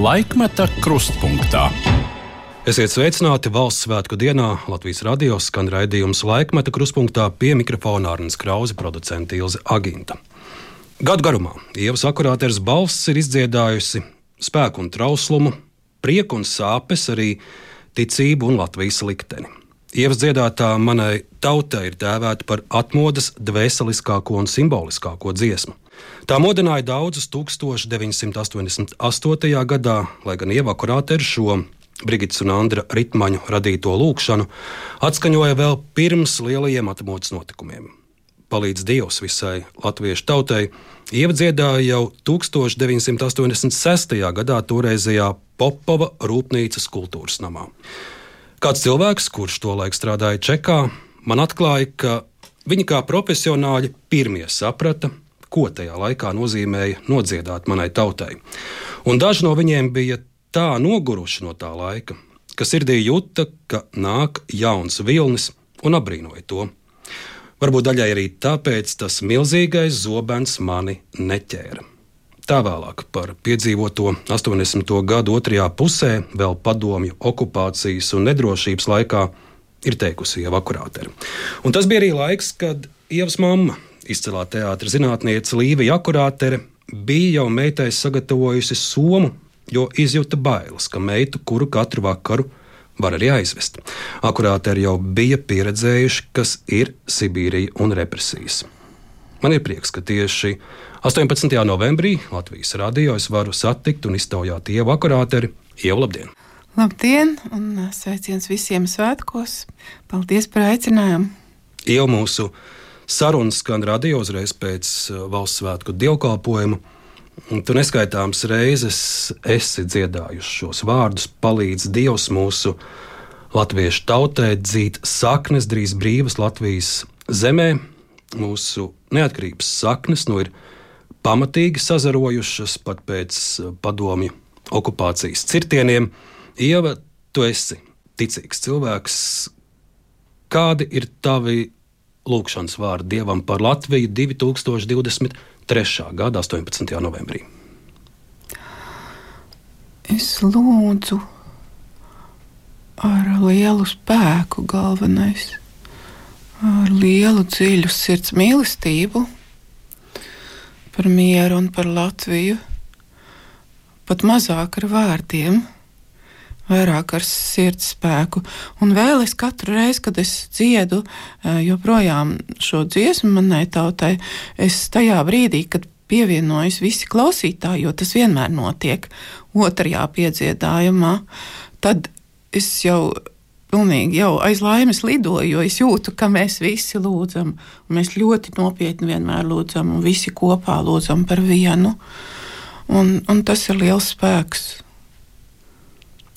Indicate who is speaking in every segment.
Speaker 1: Laikmeta krustpunktā.
Speaker 2: Esiet sveicināti valsts svētku dienā. Latvijas radio skan raidījums laikmeta krustpunktā pie mikrofona Arnijas Krause, producents Ilze Aginta. Gadu garumā Ievas akurāters balss ir izdziedājusi spēku un trauslumu, prieku un sāpes, arī ticību un Latvijas likteni. Ievas dziedātā manai tautai ir dēvēta par atmodas dvēseliskāko un simboliskāko dziesmu. Tā modināja daudzus 1988. gadā, lai gan Ieva Kurāteru šo Brigitas un Andra ritmaņu radīto lūkšanu atskaņoja vēl pirms lielajiem atmodas notikumiem. Palīdz Dievs visai latviešu tautai, ievadziedāja jau 1986. gadā toreizējā Popova rūpnīcas kultūras namā. Kāds cilvēks, kurš tolaik strādāja Čekā, man atklāja, ka viņi kā profesionāļi pirmie saprata, ko tajā laikā nozīmēja nodziedāt manai tautai. Un daži no viņiem bija tā noguruši no tā laika, ka sirdī jūta, ka nāk jauns vilnis un apbrīnoja to. Varbūt daļai arī tāpēc tas milzīgais zobens mani neķēra. Tā vēlāk par piedzīvoto 80. gadu otrajā pusē, vēl padomju okupācijas un nedrošības laikā, ir teikusi jau akurāteri. Un tas bija arī laiks, kad Ievas mamma, izcilā teātris zinātniece Līva Jakurātere, bija jau meitai sagatavojusi somu, jo izjuta bailes, ka meitu, kuru katru vakaru var arī aizvest. Akurāteri jau bija pieredzējuši, kas ir Sibīrija un represijas. Man ir prieks, ka tieši 18. novembrī Latvijas radio es varu satikt un iztaujāt ievu akurāteri. Ievu labdien!
Speaker 3: Labdien, un uh, sveiciens visiem svētkos! Paldies par aicinājumu!
Speaker 2: Jau mūsu sarunas skan radio uzreiz pēc uh, valsts svētku dievkalpojuma. Tu neskaitāms reizes esi dziedājuši šos vārdus, palīdz Dievs mūsu latviešu tautai dzīt saknes drīz brīvas Latvijas zemē. Mūsu neatkarības saknes nu ir pamatīgi sazarojušas pat pēc eh, padomju okupācijas cirtieniem. Ieva, tu esi ticīgs cilvēks. Kādi ir tavi lūgšanas vārdi Dievam par Latviju 2023. gada 18. novembrī?
Speaker 3: Es lūdzu ar lielu spēku, galvenais, ar lielu dziļu sirds mīlestību par mieru un par Latviju, pat mazāk ar vārdiem, vairāk ar sirds spēku. Un vēl es katru reizi, kad es dziedu eh, joprojām šo dziesmu manai tautai, es tajā brīdī, kad pievienojas visi klausītāji, jo tas vienmēr notiek otrajā piedziedājumā, tad es jau pilnīgi jau aiz laimes lidoju, jo es jūtu, ka mēs visi lūdzam. Mēs ļoti nopietni vienmēr lūdzam, un visi kopā lūdzam par vienu. Un, un tas ir liels spēks.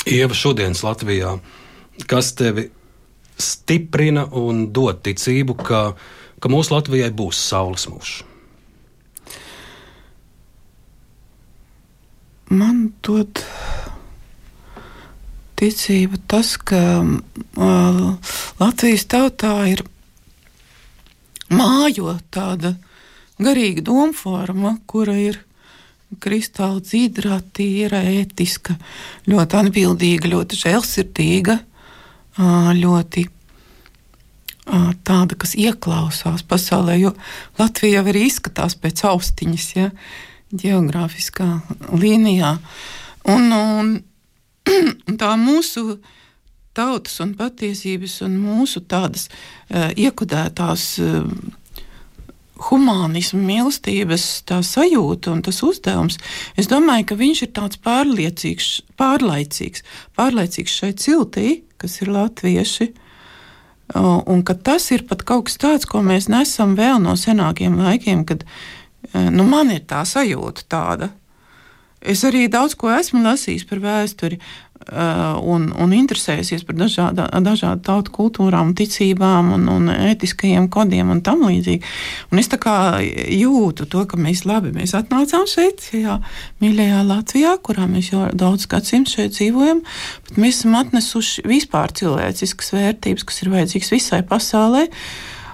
Speaker 2: Ieva, šodienas Latvijā, kas tevi stiprina un dod ticību, ka, ka mūsu Latvijai būs saules mūžs?
Speaker 3: Man dod ticība tas, ka uh, Latvijas tautā ir mājo tāda garīga domforma, kura ir kristāli dzīvā, tīra, ētiska, ļoti atbildīga, ļoti žēlsirdīga, ļoti tāda, kas ieklausās pasaulē, jo Latvija jau arī izskatās pēc austiņas, ja, geogrāfiskā līnijā. Un, un tā mūsu tautas un patiesības un mūsu tādas uh, iekudētās uh, humānismu, mīlestības sajūta un tas uzdevums, es domāju, ka viņš ir tāds pārliecīgs, pārlaicīgs, pārlaicīgs šai ciltī, kas ir latvieši. Un ka tas ir pat kaut kas tāds, ko mēs nesam vēl no senākiem laikiem, kad nu, man ir tā sajūta tāda, Es arī daudz ko esmu lasījis par vēsturi. Uh, un, un interesējusies par dažāda, dažādu tautu kultūrām, ticībām un, un etiskajiem kodiem un tam līdzīgi. Un es jūtu to, ka mēs labi mēs atnācām šeit, šajā mīļajā Latvijā, kurā mēs jau daudz gadsimtu šeit dzīvojam, bet mēs esam atnesuši vispār cilvēciskas vērtības, kas ir vajadzīgas visai pasaulē.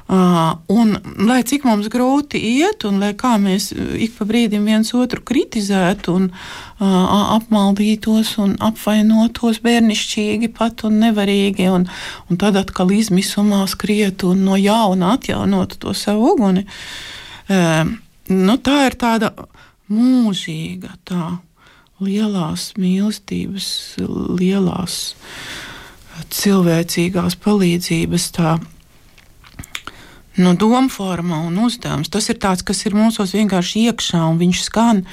Speaker 3: Un, lai cik mums grūti iet, un lai kā mēs ik pa brīdim viens otru kritizētu, un uh, apmaldītos un apvainotos bērnišķīgi pat un nevarīgi, un, un tad atkal izmisumā skrietu un no jauna atjaunotu to savu uguni. Uh, nu, tā ir tāda mūžīga, tā lielās mīlestības, lielās cilvēcīgās palīdzības. Tā, no doma forma un uzdevums. Tas ir tāds, kas ir mūsos vienkārši iekšā, un viņš skan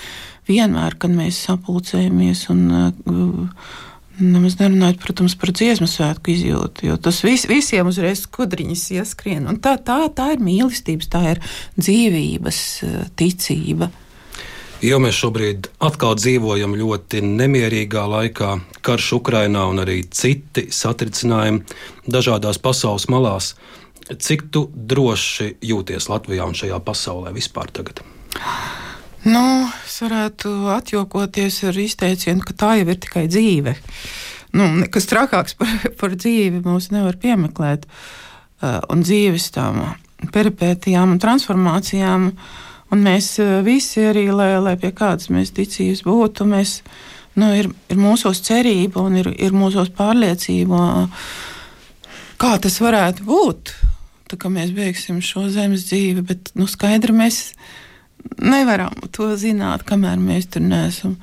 Speaker 3: vienmēr, kad mēs sapulcējamies. Un, uh, Nemaz nerunājot, protams, par dziesmu svētku izjūtu, jo tas vis, visiem uzreiz skudriņas ieskrien. Un tā, tā, tā ir mīlestības, tā ir dzīvības uh, ticība.
Speaker 2: Jo mēs šobrīd atkal dzīvojam ļoti nemierīgā laikā, karš Ukrainā un arī citi satricinājumi dažādās pasaules malās. Cik tu droši jūties Latvijā un šajā pasaulē vispār tagad?
Speaker 3: Nu, es varētu atjokoties ar izteicienu, ka tā jau ir tikai dzīve. Nu, nekas trakāks par, par dzīvi mums nevar piemeklēt. Uh, un dzīves tām peripētijām un transformācijām. Un mēs uh, visi arī, lai, lai pie kādas mēs ticības būtu, mēs, nu, ir, ir mūsos cerība un ir, ir mūsos pārliecība, kā tas varētu būt tā kā mēs beigsim šo zemes dzīvi, bet nu, skaidri mēs nevaram to zināt, kamēr mēs tur neesam.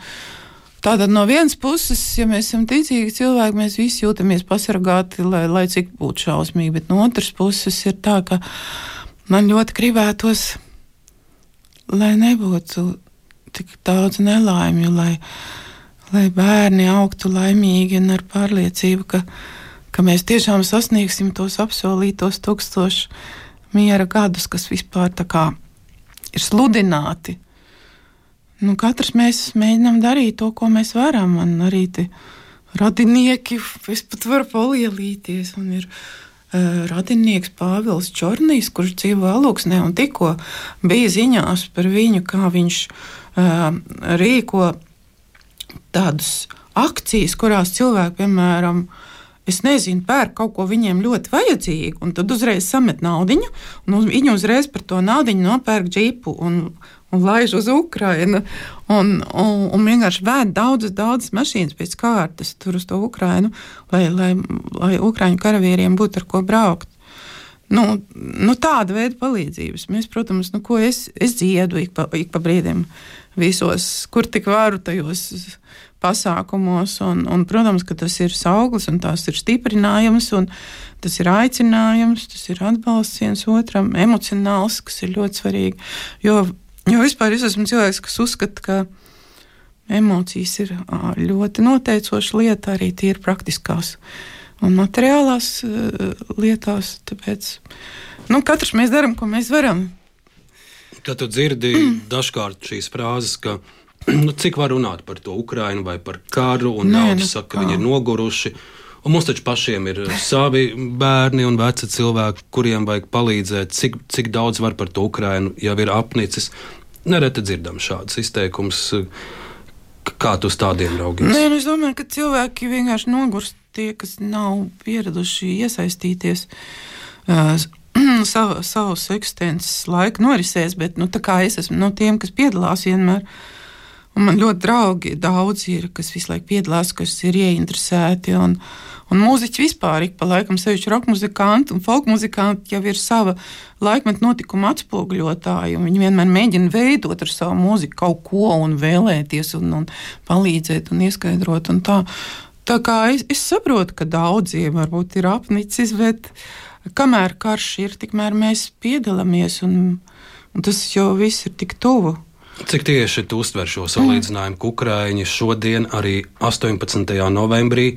Speaker 3: Tātad no vienas puses, ja mēs esam ticīgi cilvēki, mēs visi jūtamies pasargāti, lai, lai cik būtu šausmīgi, bet no otras puses ir tā, ka man ļoti gribētos, lai nebūtu tik daudz nelaimju, lai, lai bērni augtu laimīgi un ar pārliecību, ka viņi ka mēs tiešām sasniegsim tos apsolītos tūkstošus miera gadus, kas vispār ir sludināti. Nu, katrs mēs mēģinām darīt to, ko mēs varam. Man arī radinieki, es pat varu palielīties. Man ir uh, radinieks Pāvils Čornīs, kurš dzīvo Aluksnē, un tikko bija ziņās par viņu, kā viņš uh, rīko tādas akcijas, kurās cilvēki, piemēram, es nezinu, pērk kaut ko viņiem ļoti vajadzīgu, un tad uzreiz samet naudu, un uz, viņi uzreiz par to naudu nopērk džipu un, un laiž uz Ukrajinu. Un, un, un vienkārši vēd daudzas, daudzas mašīnas pēc kārtas tur uz to Ukrajinu, lai, lai, lai Ukraiņu karavīriem būtu ar ko braukt. Nu, nu, tāda veida palīdzības. Mēs, protams, nu, es, es dziedu ik pa, ik pa brīdim visos, kur tik varu tajos pasākumos. Un, un, protams, ka tas ir sauglis un tās ir stiprinājums, un tas ir aicinājums, tas ir atbalsts viens otram, emocionāls, kas ir ļoti svarīgi. Jo, jo vispār es esmu cilvēks, kas uzskata, ka emocijas ir ļoti noteicoša lieta arī tīri praktiskās un materiālās lietās. Tāpēc nu, katrs mēs darām, ko mēs varam.
Speaker 2: Tad tu dzirdi dažkārt šīs frāzes, ka nu, cik var runāt par to Ukrainu vai par karu, un Nē, daudzi nu, saka, ka viņi ir noguruši. Un mums taču pašiem ir savi bērni un veci cilvēki, kuriem vajag palīdzēt. Cik, cik daudz var par to Ukrainu jau ir apnicis. Nereti dzirdam šādus izteikumus. Kā tu uz tādiem raugies?
Speaker 3: Nē, nu, es domāju, ka cilvēki vienkārši nogurst tie, kas nav pieraduši iesaistīties. Uh, savu, savus eksistences laiku norisēs, bet nu, es esmu no tiem, kas piedalās vienmēr. Un man ļoti draugi daudz ir, kas visu laiku piedalās, kas ir ieinteresēti. Un, un mūziķi vispār, ik pa laikam, sevišķi roka muzikanti un folk muzikanti jau ir sava laikmeta notikuma atspoguļotāji. Viņi vienmēr mēģina veidot ar savu mūziku kaut ko un vēlēties un, un palīdzēt un ieskaidrot. Un tā, tā kā es, es saprotu, ka daudziem varbūt ir apnicis, bet kamēr karš ir, tikmēr mēs piedalāmies un, un tas jau viss ir tik tuvu.
Speaker 2: Cik tieši tu uztver šo salīdzinājumu, ka Ukrāņi šodien, arī 18. novembrī,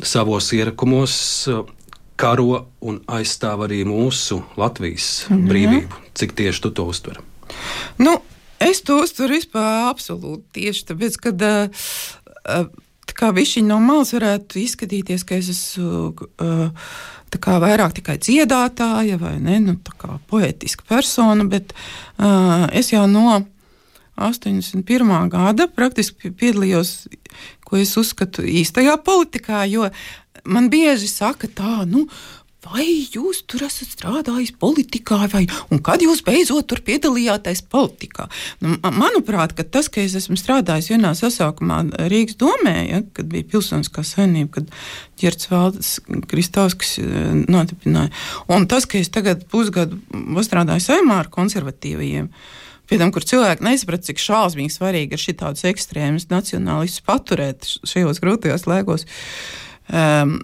Speaker 2: savos ierakumos uh, karo un aizstāv arī mūsu Latvijas mhm. brīvību? Cik tieši tu to uztver?
Speaker 3: Nu, es to uztveru vispār absolūti tieši tāpēc, ka. Uh, kā viņš no malas varētu izskatīties, ka es esmu uh, vairāk tikai dziedātāja vai ne, nu, poetiska persona, bet uh, es jau no 81. gada praktiski piedalījos, ko es uzskatu īstajā politikā, jo man bieži saka tā, nu, vai jūs tur esat strādājis politikā, vai kad jūs beidzot tur piedalījāties politikā. Nu, manuprāt, tas, ka es esmu strādājis vienā sasaukumā Rīgas domē, ja, kad bija pilsoniskā saimnība, kad Ģerts Valdis Kristovskis eh, nodibināja, un tas, ka es tagad pusgadu strādāju saimā ar konservatīvajiem. Pie tam, kur cilvēki nesaprata, cik šausmīgi svarīgi ir šī tādus ekstrēmus nacionālistus paturēt šajos grūtajos laikos. Um,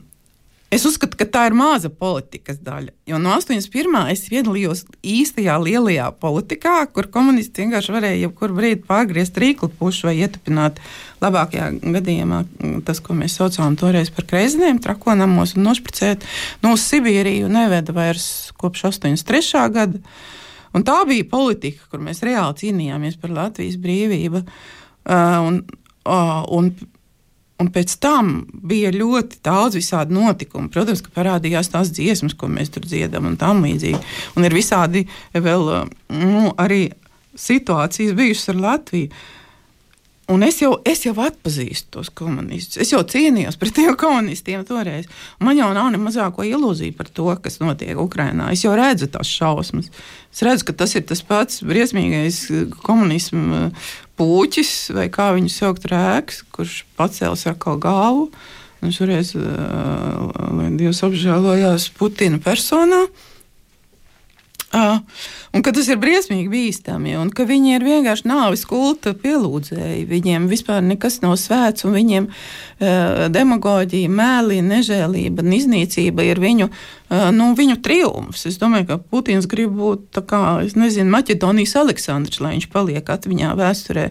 Speaker 3: Es uzskatu, ka tā ir maza politikas daļa. Jo no 81. es piedalījos īstajā lielajā politikā, kur komunisti vienkārši varēja jebkurā brīdī pārgriezt rīklu pušu vai ietupināt labākajā gadījumā tas, ko mēs saucām toreiz par kreiziniem, trakonamos un nošpricēt no nu, Sibīriju neveda vairs kopš 83. gada. Un tā bija politika, kur mēs reāli cīnījāmies par Latvijas brīvību. Uh, un, uh, un Un pēc tam bija ļoti daudz visādi notikumi. Protams, ka parādījās tās dziesmas, ko mēs tur dziedam, un tam līdzīgi. Un ir visādi vēl nu, arī situācijas bijušas ar Latviju. Un es jau, es jau atpazīstu tos komunistus. Es jau cīnījos pret tiem komunistiem toreiz. Man jau nav ne mazāko ilūziju par to, kas notiek Ukrajinā. Es jau redzu tās šausmas. Es redzu, ka tas ir tas pats briesmīgais komunismu puķis, vai kā viņu sauc, rēks, kurš pacēlis atkal galvu. Un šoreiz, lai Dievs apžēlojās Putina personā, Uh, un ka tas ir briesmīgi bīstami, un ka viņi ir vienkārši nāves kulta pielūdzēji. Viņiem vispār nekas nav svēts, un viņiem uh, demagoģija, mēlī, nežēlība un iznīcība ir viņu, uh, nu, viņu triumfs. Es domāju, ka Putins grib būt kā, nezinu, Maķedonijas Aleksandrs, lai viņš paliek atmiņā vēsturē.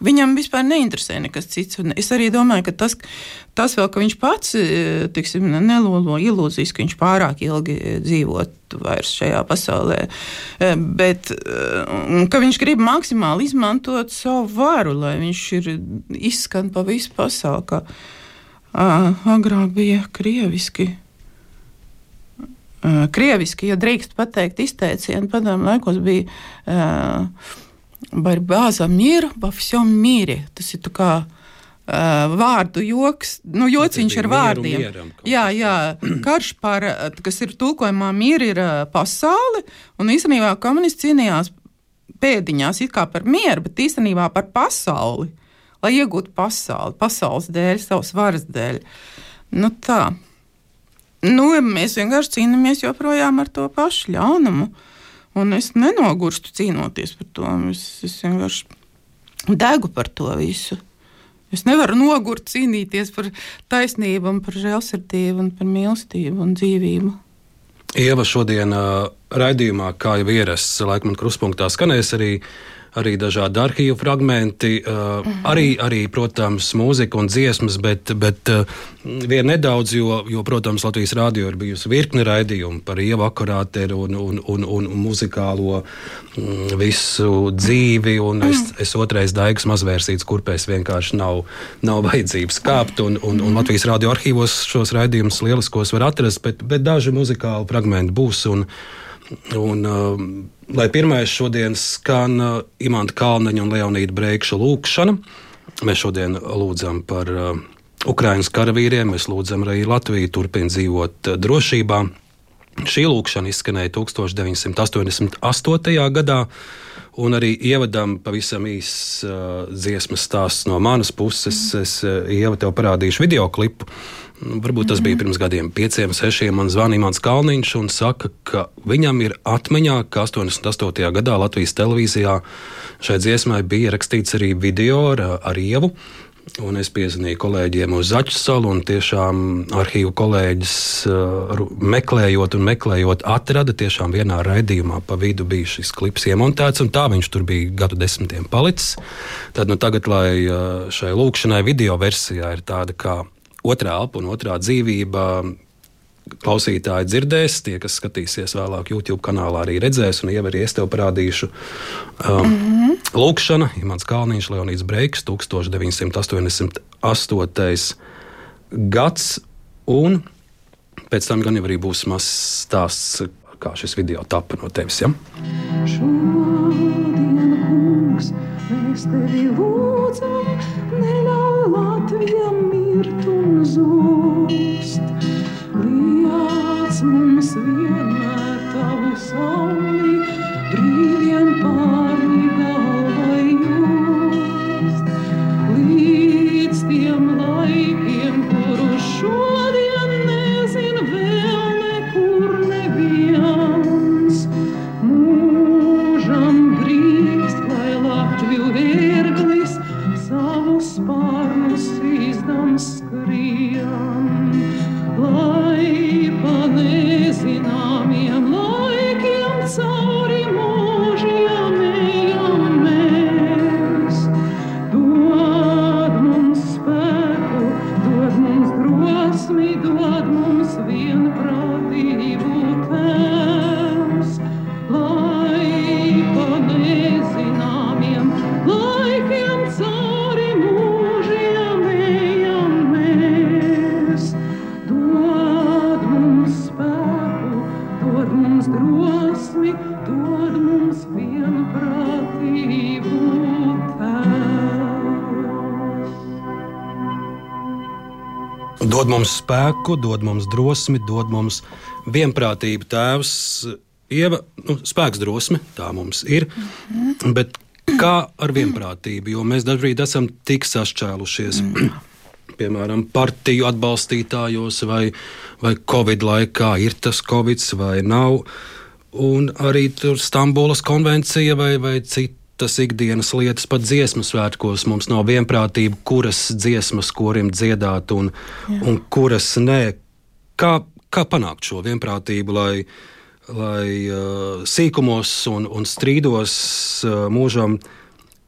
Speaker 3: Viņam vispār neinteresē nekas cits. Un es arī domāju, ka tas, tas vēl, ka viņš pats e, tiksim, nelolo ilūzijas, ka viņš pārāk ilgi dzīvot vairs šajā pasaulē, e, bet e, ka viņš grib maksimāli izmantot savu varu, lai viņš ir izskan pa visu pasauli. Kā, agrāk bija krieviski. Krieviski, ja drīkst pateikt, izteicienu padomu laikos bija uh, борьба за мир во всем мире. Tas ir kā uh, vārdu joks, nu, jociņš ar vārdiem. Mieram, jā, jā, karš par, kas ir tulkojumā mīra, ir uh, pasaule, un īstenībā komunisti cīnījās pēdiņās it kā par mieru, bet īstenībā par pasauli, lai iegūtu pasauli, pasaules dēļ, savas varas dēļ. Nu tā. Nu, mēs vienkārši cīnāmies joprojām ar to pašu ļaunumu. Uh, Un es nenogurstu cīnoties par to. Es, es vienkārši degu par to visu. Es nevaru nogurt cīnīties par taisnību, par žēlsirdību, par mīlestību un dzīvību.
Speaker 2: Ieva šodien uh, raidījumā, kā jau ierasts, laikam, krustpunktā skanēs arī uh, arī dažādi arhīvu fragmenti, uh, mhm. arī, arī, protams, mūzika un dziesmas, bet, bet uh, vien nedaudz, jo, jo, protams, Latvijas rādio ir bijusi virkne raidījumu par ievu akurāteru un, un, un, un, un muzikālo mm, visu dzīvi, un es, mhm. es otrais daigas mazvērsīts, kurpēs vienkārši nav, nav vajadzības kāpt, un, un, un Latvijas rādio arhīvos šos raidījumus lieliskos var atrast, bet, bet daži muzikāli fragmenti būs. Un, Un, uh, lai pirmais šodien skan uh, Imants Kalniņa un Leonīda Breikša lūkšana, mēs šodien lūdzam par uh, Ukraiņas karavīriem, mēs lūdzam arī Latviju turpina dzīvot uh, drošībā. Šī lūkšana izskanēja 1988. gadā, un arī ievadam pavisam uh, dziesmas stāsts no manas puses. Es ieva tev parādīšu video klipu. Varbūt tas bija pirms gadiem, pieciem, sešiem. Man zvanīja mans Kalniņš un saka, ka viņam ir atmiņā, ka 88. gadā Latvijas televīzijā šai dziesmai bija rakstīts arī video ar, ar ievu. Un es piezvanīju kolēģiem uz Zaķu salu, un tiešām arhīvu kolēģis uh, meklējot un meklējot, atrada tiešām vienā raidījumā pa vidu bija šis klips iemontēts, un tā viņš tur bija gadu desmitiem palicis. Tad nu, tagad, lai uh, šai lūkšanai video versijā ir tāda kā otrā elpa un otrā dzīvība. Klausītāji dzirdēs, tie, kas skatīsies vēlāk, YouTube kanālā arī redzēs, un arī es tev parādīšu. Um, mm -hmm. Lūkšana, Imants Kalniņš, Leonīds Breiks, 1988. gads, un pēc tam gan jau arī būs mazs stāsts, kā šis video tapa no tevis. Ja? Šodien, kungs, mēs tevi lūdzam, neļauj Latvijam mirt zūst. Liec mums
Speaker 3: vienmēr tavu sauli Dod mums spēku, dod mums drosmi, dod mums vienprātību. Tēvs,
Speaker 2: Ieva, nu, spēks, drosme, tā mums ir. Bet kā ar vienprātību? Jo mēs dažkārt esam tik sašķēlušies. Piemēram, partiju atbalstītājos, vai, vai Covid laikā ir tas Covid vai nav. Un arī tur Stambulas konvencija vai, vai citas ikdienas lietas, pat dziesmu svētkos mums nav vienprātība, kuras dziesmas korim dziedāt un, Jā. un kuras nē. Kā, kā panākt šo vienprātību, lai, lai uh, sīkumos un, un strīdos uh, mūžam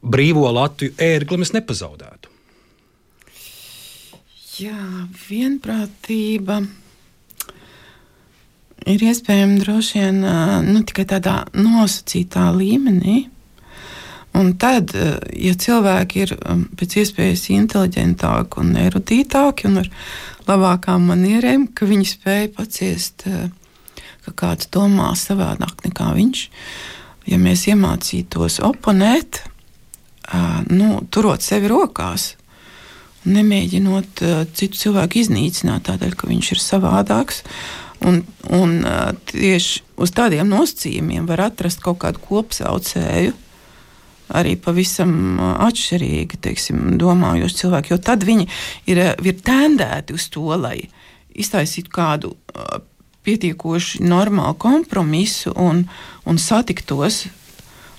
Speaker 2: brīvo Latviju ērgli mēs nepazaudētu?
Speaker 3: Jā, vienprātība ir iespējama droši vien nu, tikai tādā nosacītā līmenī. Un tad, ja cilvēki ir pēc iespējas inteliģentāki un erudītāki un ar labākām manierēm, ka viņi spēj paciest, ka kāds domā savādāk nekā viņš, ja mēs iemācītos oponēt, nu, turot sevi rokās, nemēģinot citu cilvēku iznīcināt tādēļ, ka viņš ir savādāks. Un, un tieši uz tādiem nosacījumiem var atrast kaut kādu kopsaucēju. Arī pavisam atšķirīgi teiksim, domājoši cilvēki, jo tad viņi ir, ir tendēti uz to, lai iztaisītu kādu uh, pietiekoši normālu kompromisu un, un satiktos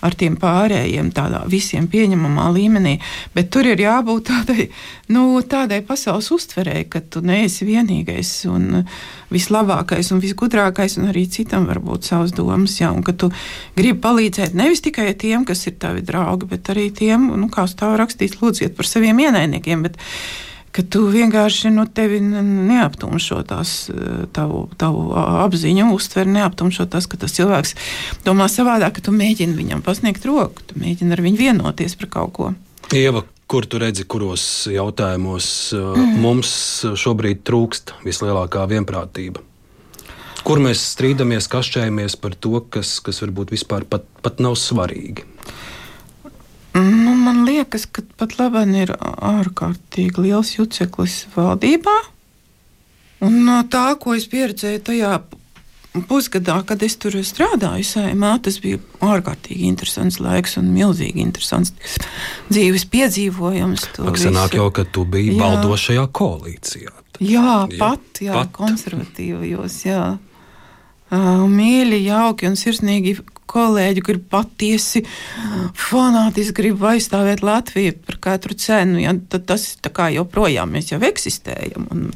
Speaker 3: ar tiem pārējiem, tādā visiem pieņemamā līmenī. Bet tur ir jābūt tādai, nu, tādai pasaules uztverēji, ka tu neesi vienīgais un vislabākais un visgudrākais, un arī citam var būt savas domas. Jā, un ka tu gribi palīdzēt nevis tikai tiem, kas ir tavi draugi, bet arī tiem, nu, kā stāv rakstīts, lūdziet par saviem ienaidniekiem. Bet, ka tu vienkārši nu, tevi neaptumšo tās, eh, tavu, tavu apziņu, uztver neaptumšo tas, ka tas cilvēks domā savādāk, ka tu mēģini viņam pasniegt roku, tu mēģini ar viņu vienoties par kaut ko.
Speaker 2: Ieva, kur tu redzi, kuros jautājumos mm. mums šobrīd trūkst vislielākā vienprātība? Kur mēs strīdamies, kašķējamies par to, kas, kas varbūt vispār pat, pat nav svarīgi?
Speaker 3: Nu, man liekas, ka pat labi ir ārkārtīgi liels juceklis valdībā. Un no tā, ko es pieredzēju tajā pusgadā, kad es tur strādāju, saimā, tas bija ārkārtīgi interesants laiks un milzīgi interesants dzīves piedzīvojums.
Speaker 2: Ak, sanāk jau, ka tu biji jā. valdošajā koalīcijā.
Speaker 3: Jā, pat, jā, pat. konservatīvajos, jā. Mīļi, jauki un sirsnīgi kolēģi grib patiesi fanātiski grib aizstāvēt Latviju par katru cenu, ja, tad tas joprojām mēs jau eksistējam. Un,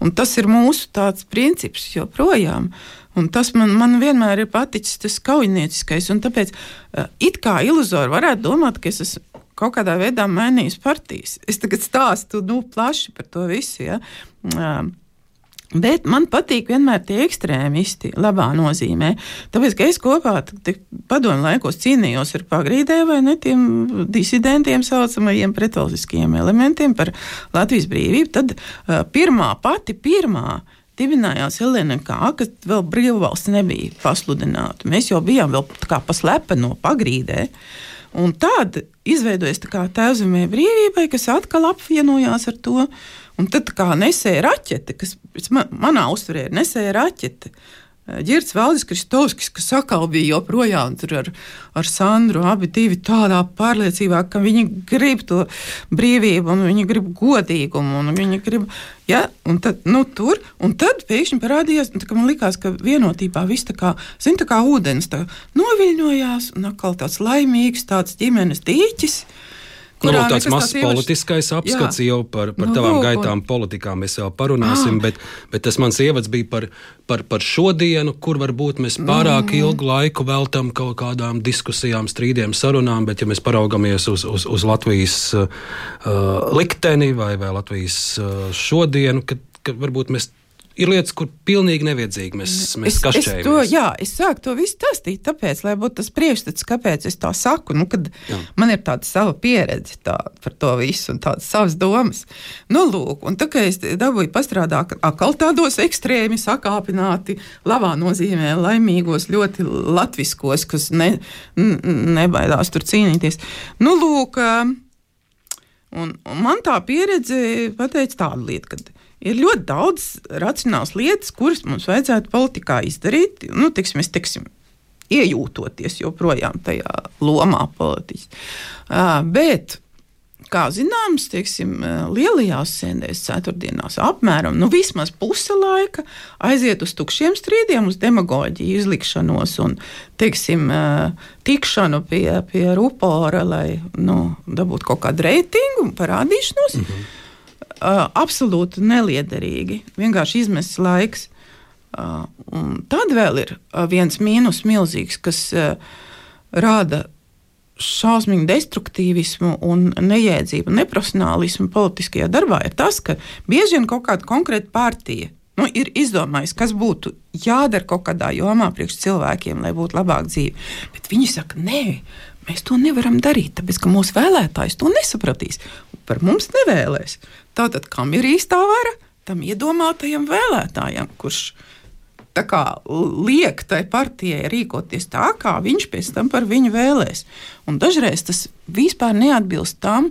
Speaker 3: un tas ir mūsu tāds princips joprojām. Un tas man, man vienmēr ir paticis tas kaujinieciskais. Tāpēc uh, it kā iluzori varētu domāt, ka es esmu kaut kādā veidā mainījis partijas. Es tagad stāstu nu, plaši par to visu. Ja. Bet man patīk vienmēr tie ekstrēmisti, labā nozīmē. Tāpēc, ka es kopā padomu laikos cīnījos ar pagrīdē vai ne tiem disidentiem, saucamajiem pretvalstiskajiem elementiem par Latvijas brīvību, tad uh, pirmā, pati pirmā dibinājās LNK, kad vēl brīvvalsts nebija pasludināta. Mēs jau bijām vēl kā paslepeno pagrīdē. Un tad izveidojas tā kā tēvzemē brīvībai, kas atkal apvienojās ar to. Un tad kā nesēja raķete, kas man, manā uztverē ir nesēja raķete. Girts Valdis Kristovskis, kas atkal bija joprojām ar, ar Sandru, abi divi tādā pārliecībā, ka viņi grib to brīvību, un viņi grib godīgumu, un viņi grib, ja, un tad, nu, tur, un tad pēkšņi parādījās, ka man likās, ka vienotībā viss tā kā, zin, tā kā ūdens tā noviļņojās, un atkal tāds laimīgs, tāds ģimenes dīķis.
Speaker 2: Nu, tāds mazs politiskais apskats jā. jau par, par nu, tavām lūk, gaitām un... politikā mēs vēl parunāsim, ah. bet, bet tas mans ievads bija par, par, par šodienu, kur varbūt mēs pārāk mm. ilgu laiku veltam kaut kādām diskusijām, strīdiem, sarunām, bet ja mēs paraugamies uz, uz, uz Latvijas uh, likteni vai, vai Latvijas uh, šodienu, kad, kad varbūt mēs ir lietas, kur pilnīgi nevajadzīgi mēs, mēs kašķējamies.
Speaker 3: Es, to, jā, es sāku to visu stāstīt, tāpēc, lai būtu tas priekšstats, kāpēc es tā saku. Nu, jā. man ir tāda sava pieredze tā, par to visu un tādas savas domas. Nu, lūk, un tā kā es dabūju pastrādāt atkal tādos ekstrēmi sakāpināti, labā nozīmē laimīgos, ļoti latviskos, kas ne, nebaidās tur cīnīties. Nu, lūk, un, un man tā pieredze pateica tādu lietu, ka ir ļoti daudz racionāls lietas, kuras mums vajadzētu politikā izdarīt. Nu, tiksim, mēs tiksim, iejūtoties joprojām tajā lomā politiķis. Bet, kā zināms, teiksim, lielajās sēdēs, ceturtdienās, apmēram nu, vismaz puse laika aiziet uz tukšiem strīdiem, uz demagoģiju, izlikšanos un teiksim, tikšanu pie, pie rupora, lai nu, dabūtu kaut kādu reitingu un parādīšanos. Mm -hmm uh, absolūti neliederīgi. Vienkārši izmests laiks. Uh, tad vēl ir uh, viens mīnus milzīgs, kas uh, rāda šausmīgu destruktīvismu un neiedzību, neprofesionālismu politiskajā darbā, ir tas, ka bieži vien kaut kāda konkrēta partija nu, ir izdomājusi, kas būtu jādara kaut kādā jomā priekš cilvēkiem, lai būtu labāka dzīve. Bet viņi saka, nē, mēs to nevaram darīt, tāpēc ka mūsu vēlētājs to nesapratīs. Par mums nevēlēs. Tātad, kam ir īstā vara? Tam iedomātajam vēlētājam, kurš kā, liek tai partijai rīkoties tā, kā viņš pēc tam par viņu vēlēs. Un dažreiz tas vispār neatbilst tam,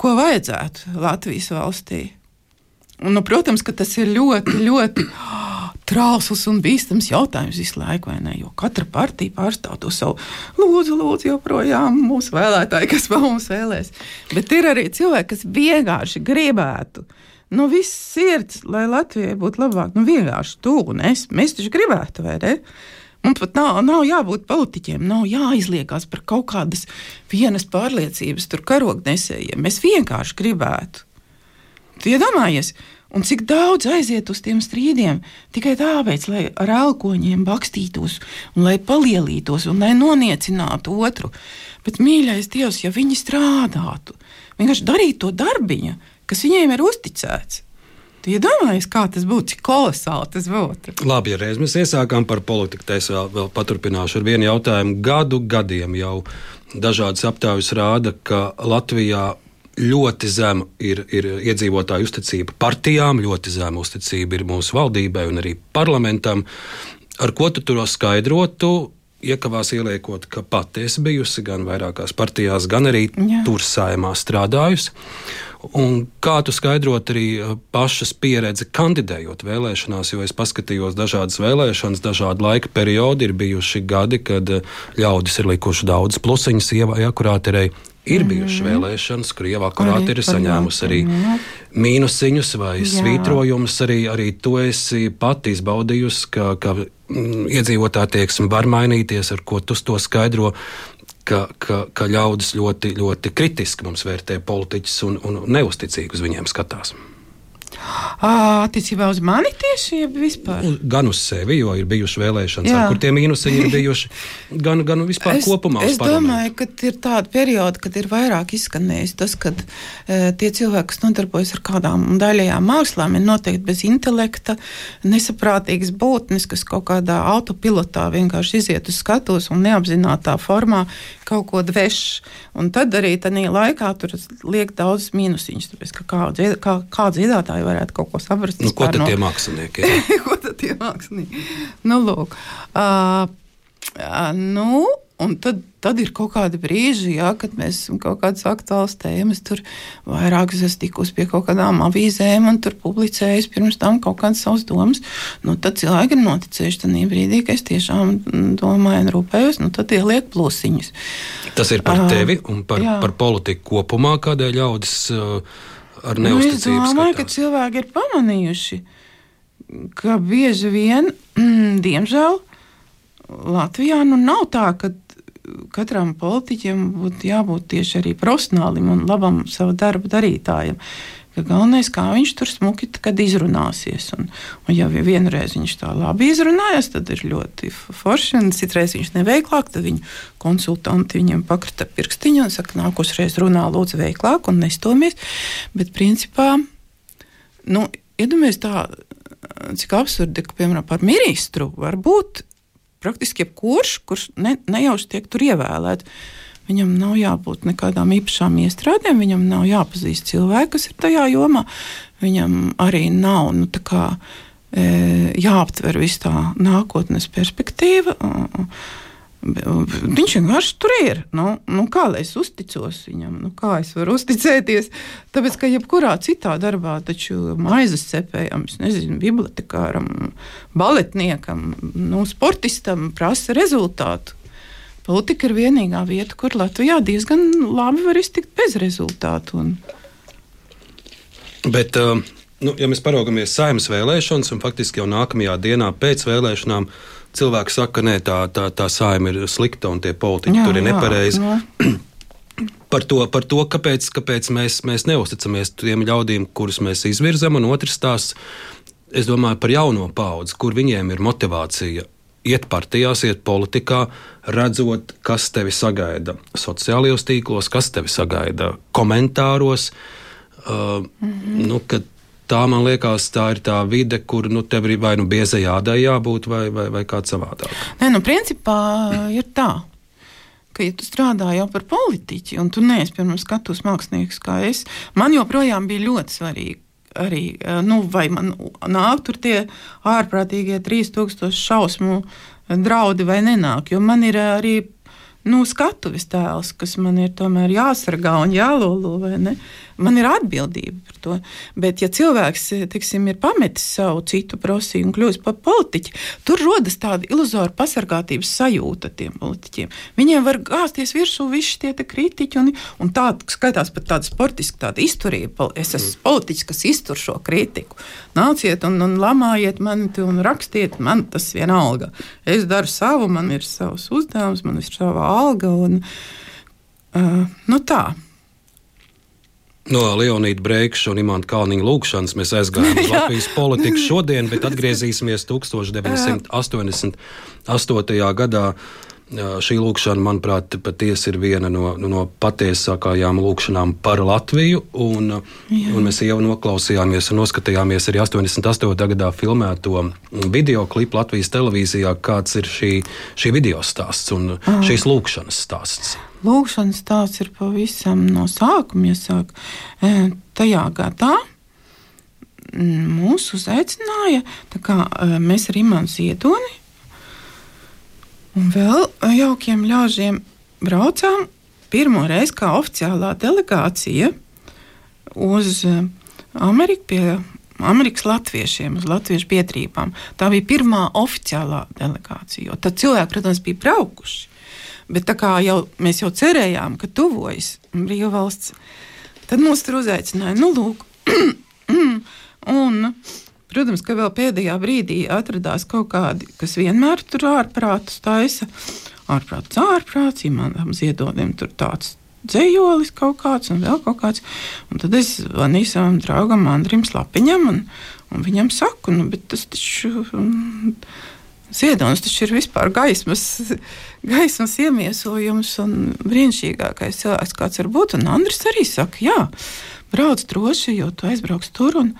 Speaker 3: ko vajadzētu Latvijas valstī. Un, nu, protams, ka tas ir ļoti, ļoti trausls un bīstams jautājums visu laiku, vai ne? Jo katra partija pārstāv to savu lūdzu, lūdzu, joprojām mūsu vēlētāji, kas vēl mums vēlēs. Bet ir arī cilvēki, kas vienkārši gribētu. No nu, visas sirds, lai Latvijai būtu labāk, nu vienkārši tu un es. Mēs taču gribētu, vai ne? Mums pat nav, nav jābūt politiķiem, nav jāizliekās par kaut kādas vienas pārliecības, tur karognesējiem. Mēs vienkārši gribētu. Tu iedomājies, ja Un cik daudz aiziet uz tiem strīdiem tikai tāpēc, lai ar elkoņiem bakstītos, un lai palielītos un lai noniecinātu otru. Bet, mīļais Dievs, ja viņi strādātu, vienkārši darītu to darbiņu, kas viņiem ir uzticēts. Tu iedomājies, kā tas būtu, cik kolosāli tas būtu.
Speaker 2: Labi, ja reiz mēs iesākām par politiku, tad es vēl, vēl paturpināšu ar vienu jautājumu. Gadu gadiem jau dažādas aptaujas rāda, ka Latvijā ļoti zema ir, ir iedzīvotāju uzticība partijām, ļoti zema uzticība ir mūsu valdībai un arī parlamentam. Ar ko tu to skaidrotu? Iekavās ieliekot, ka pati esi bijusi gan vairākās partijās, gan arī Jā. tur saimā strādājusi. Un kā tu skaidrot arī uh, pašas pieredzi kandidējot vēlēšanās, jo es paskatījos dažādas vēlēšanas, dažādu laika periodu, ir bijuši gadi, kad uh, ļaudis ir likuši daudz plusiņus ievai akurāterei, Ir bijušas mm. vēlēšanas, kur Ievā Kurāte ir saņēmusi arī mīnusiņus vai Jā. svītrojumus. Arī, arī to esi pati izbaudījusi, ka, ka mm, iedzīvotāji tieksme var mainīties, ar ko tu to skaidro. Ka, ka, ka ļaudis ļoti, ļoti kritiski mums vērtē politiķus un, un neusticīgi uz viņiem skatās.
Speaker 3: Attiecībā uz mani tieši vispār?
Speaker 2: Gan uz sevi, jo ir bijušas vēlēšanas, ar, kur tie mīnusi ir bijuši, gan, gan vispār
Speaker 3: es,
Speaker 2: kopumā.
Speaker 3: Es domāju, ka ir tāda perioda, kad ir vairāk izskanējis tas, ka e, tie cilvēki, kas nodarbojas ar kādām daļajām mākslām, ir noteikti bez intelekta, nesaprātīgas būtnes, kas kaut kādā autopilotā vienkārši iziet uz skatuves un neapzinātā formā kaut ko dveš. Un tad arī tajā laikā tur liek daudz mīnusiņus, tāpēc ka kā, kā, kā dziedātāji varētu kaut ko saprast.
Speaker 2: Nu, ko tad no... tie mākslinieki?
Speaker 3: ko tad tie mākslinieki? Nu, lūk. Uh, uh, nu, un tad tad ir kaut kādi brīži, jā, kad mēs esam kaut kādas aktuālas tēmas. Tur vairāk es esmu tikusi pie kaut kādām avīzēm un tur publicējis pirms tam kaut kādas savas domas. Nu, tad cilvēki ir noticējuši tajā brīdī, ka es tiešām domāju un rūpējos, nu, tad ieliek plusiņus.
Speaker 2: Tas ir par tevi un par, jā. par politiku kopumā, kādēļ ļaudis ar neusticību. Nu, es domāju,
Speaker 3: skatās. ka cilvēki ir pamanījuši, ka bieži vien, diemžēl, Latvijā nu nav tā, ka katram politiķim būtu jābūt tieši arī profesionālim un labam savu darbu darītājam. Ka galvenais, kā viņš tur smuki izrunāsies. Un, un ja vienreiz viņš tā labi izrunājas, tad ir ļoti forši. Citreiz viņš neveiklāk, tad viņa konsultanti viņam pakrita pirkstiņu un saka, nākošais runā lūdzu veiklāk un nestomies. Bet principā, nu, iedomājieties tā, cik absurdi, ka, piemēram, par ministru var būt praktiski jebkurš, kurš ne, nejauši tiek tur ievēlēts. Viņam nav jābūt nekādām īpašām iestrādēm, viņam nav jāpazīst cilvēki, kas ir tajā jomā. Viņam arī nav nu, kā, e, jāaptver viss tā nākotnes perspektīva. Viņš vienkārši tur ir. Nu, nu, kā lai es uzticos viņam? Nu, kā es varu uzticēties? Tāpēc, ka jebkurā citā darbā, taču maizes cepējam, nezinu, bibliotekāram, baletniekam, nu, sportistam prasa rezultātu. Politika ir vienīgā vieta, kur Latvijā diezgan labi var iztikt bez rezultātu. Un...
Speaker 2: Bet, uh, nu, ja mēs paraugamies saimnes vēlēšanas, un faktiski jau nākamajā dienā pēc vēlēšanām, cilvēki saka, ka tā, tā, tā saima ir slikta un tie politiķi jā, tur ir nepareizi. par to, par to kāpēc, kāpēc mēs, mēs neusticamies tiem ļaudīm, kurus mēs izvirzam, un otrs stāsts, es domāju par jauno paudzi, kur viņiem ir motivācija iet partijās, iet politikā, redzot, kas tevi sagaida sociālajos tīklos, kas tevi sagaida komentāros. Uh, mm -hmm. nu, tā man liekas, tā ir tā vide, kur nu, tev ir vai nu biezai jādai jābūt, vai, vai, vai kā savādāk.
Speaker 3: Nē, nu, principā ir tā. Ka, ja tu strādā jau par politiķi, un tu neesi pirms skatuves mākslinieks, kā es, man joprojām bija ļoti svarīgi arī, eh, nu, vai man nāk tur tie ārprātīgie 3000 šausmu draudi vai nenāk. Jo man ir arī nu, skatuves tēls, kas man ir tomēr jāsargā un jālolo. Man ir atbildība par to. Bet, ja cilvēks tiksim, ir pametis savu citu profesiju un kļūst par politiķi, tur rodas tāda iluzora pasargātības sajūta tiem politiķiem. Viņiem var gāzties virsū visi tie kritiķi, un, un tā skaitās pat tāda sportiska tāda izturība. Es esmu mm. politiķis, kas iztur šo kritiku. Nāciet un, un lamājiet mani un rakstiet, man tas vienalga. Es daru savu, man ir savs uzdevums, man ir sava alga. Un, uh, nu tā.
Speaker 2: No Leonīda Breikša un Imants Kalniņa lūgšanas mēs aizgājām uz Latvijas politiku šodien, bet atgriezīsimies 1988. gadā. Šī lūkšana, manuprāt, patiesi ir viena no, no patiesākajām lūkšanām par Latviju. Un, Jā. un mēs jau noklausījāmies un noskatījāmies arī 88. gadā filmēto video klipu Latvijas televīzijā, kāds ir šī, šī video stāsts un ah. šīs lūkšanas stāsts.
Speaker 3: Lūkšanas stāsts ir pavisam no sākuma iesāk. E, tajā gadā mūs uzaicināja, kā e, mēs ar Imants Iedoni Un vēl jaukiem ļaužiem braucām pirmo reizi kā oficiālā delegācija uz eh, Ameriku pie Amerikas latviešiem, uz latviešu biedrībām. Tā bija pirmā oficiālā delegācija. Tad cilvēki, protams, bija braukuši. Bet tā kā jau, mēs jau cerējām, ka tuvojas brīvvalsts, tad mūs tur uzaicināja. Nu, lūk, un Protams, ka vēl pēdējā brīdī atradās kaut kādi, kas vienmēr tur ārprātus taisa. Ārprāts, ārprāts, Imanam Ziedonam tur tāds dzējolis kaut kāds un vēl kaut kāds. Un tad es zvanīju savam draugam Andrim Slapiņam un, un viņam saku, nu, bet tas taču. Um, Ziedonis taču ir vispār gaismas, gaismas iemiesojums un brīnišķīgākais cilvēks, kāds var būt. Un Andris arī saka, jā, brauc droši, jo tu aizbrauks tur un,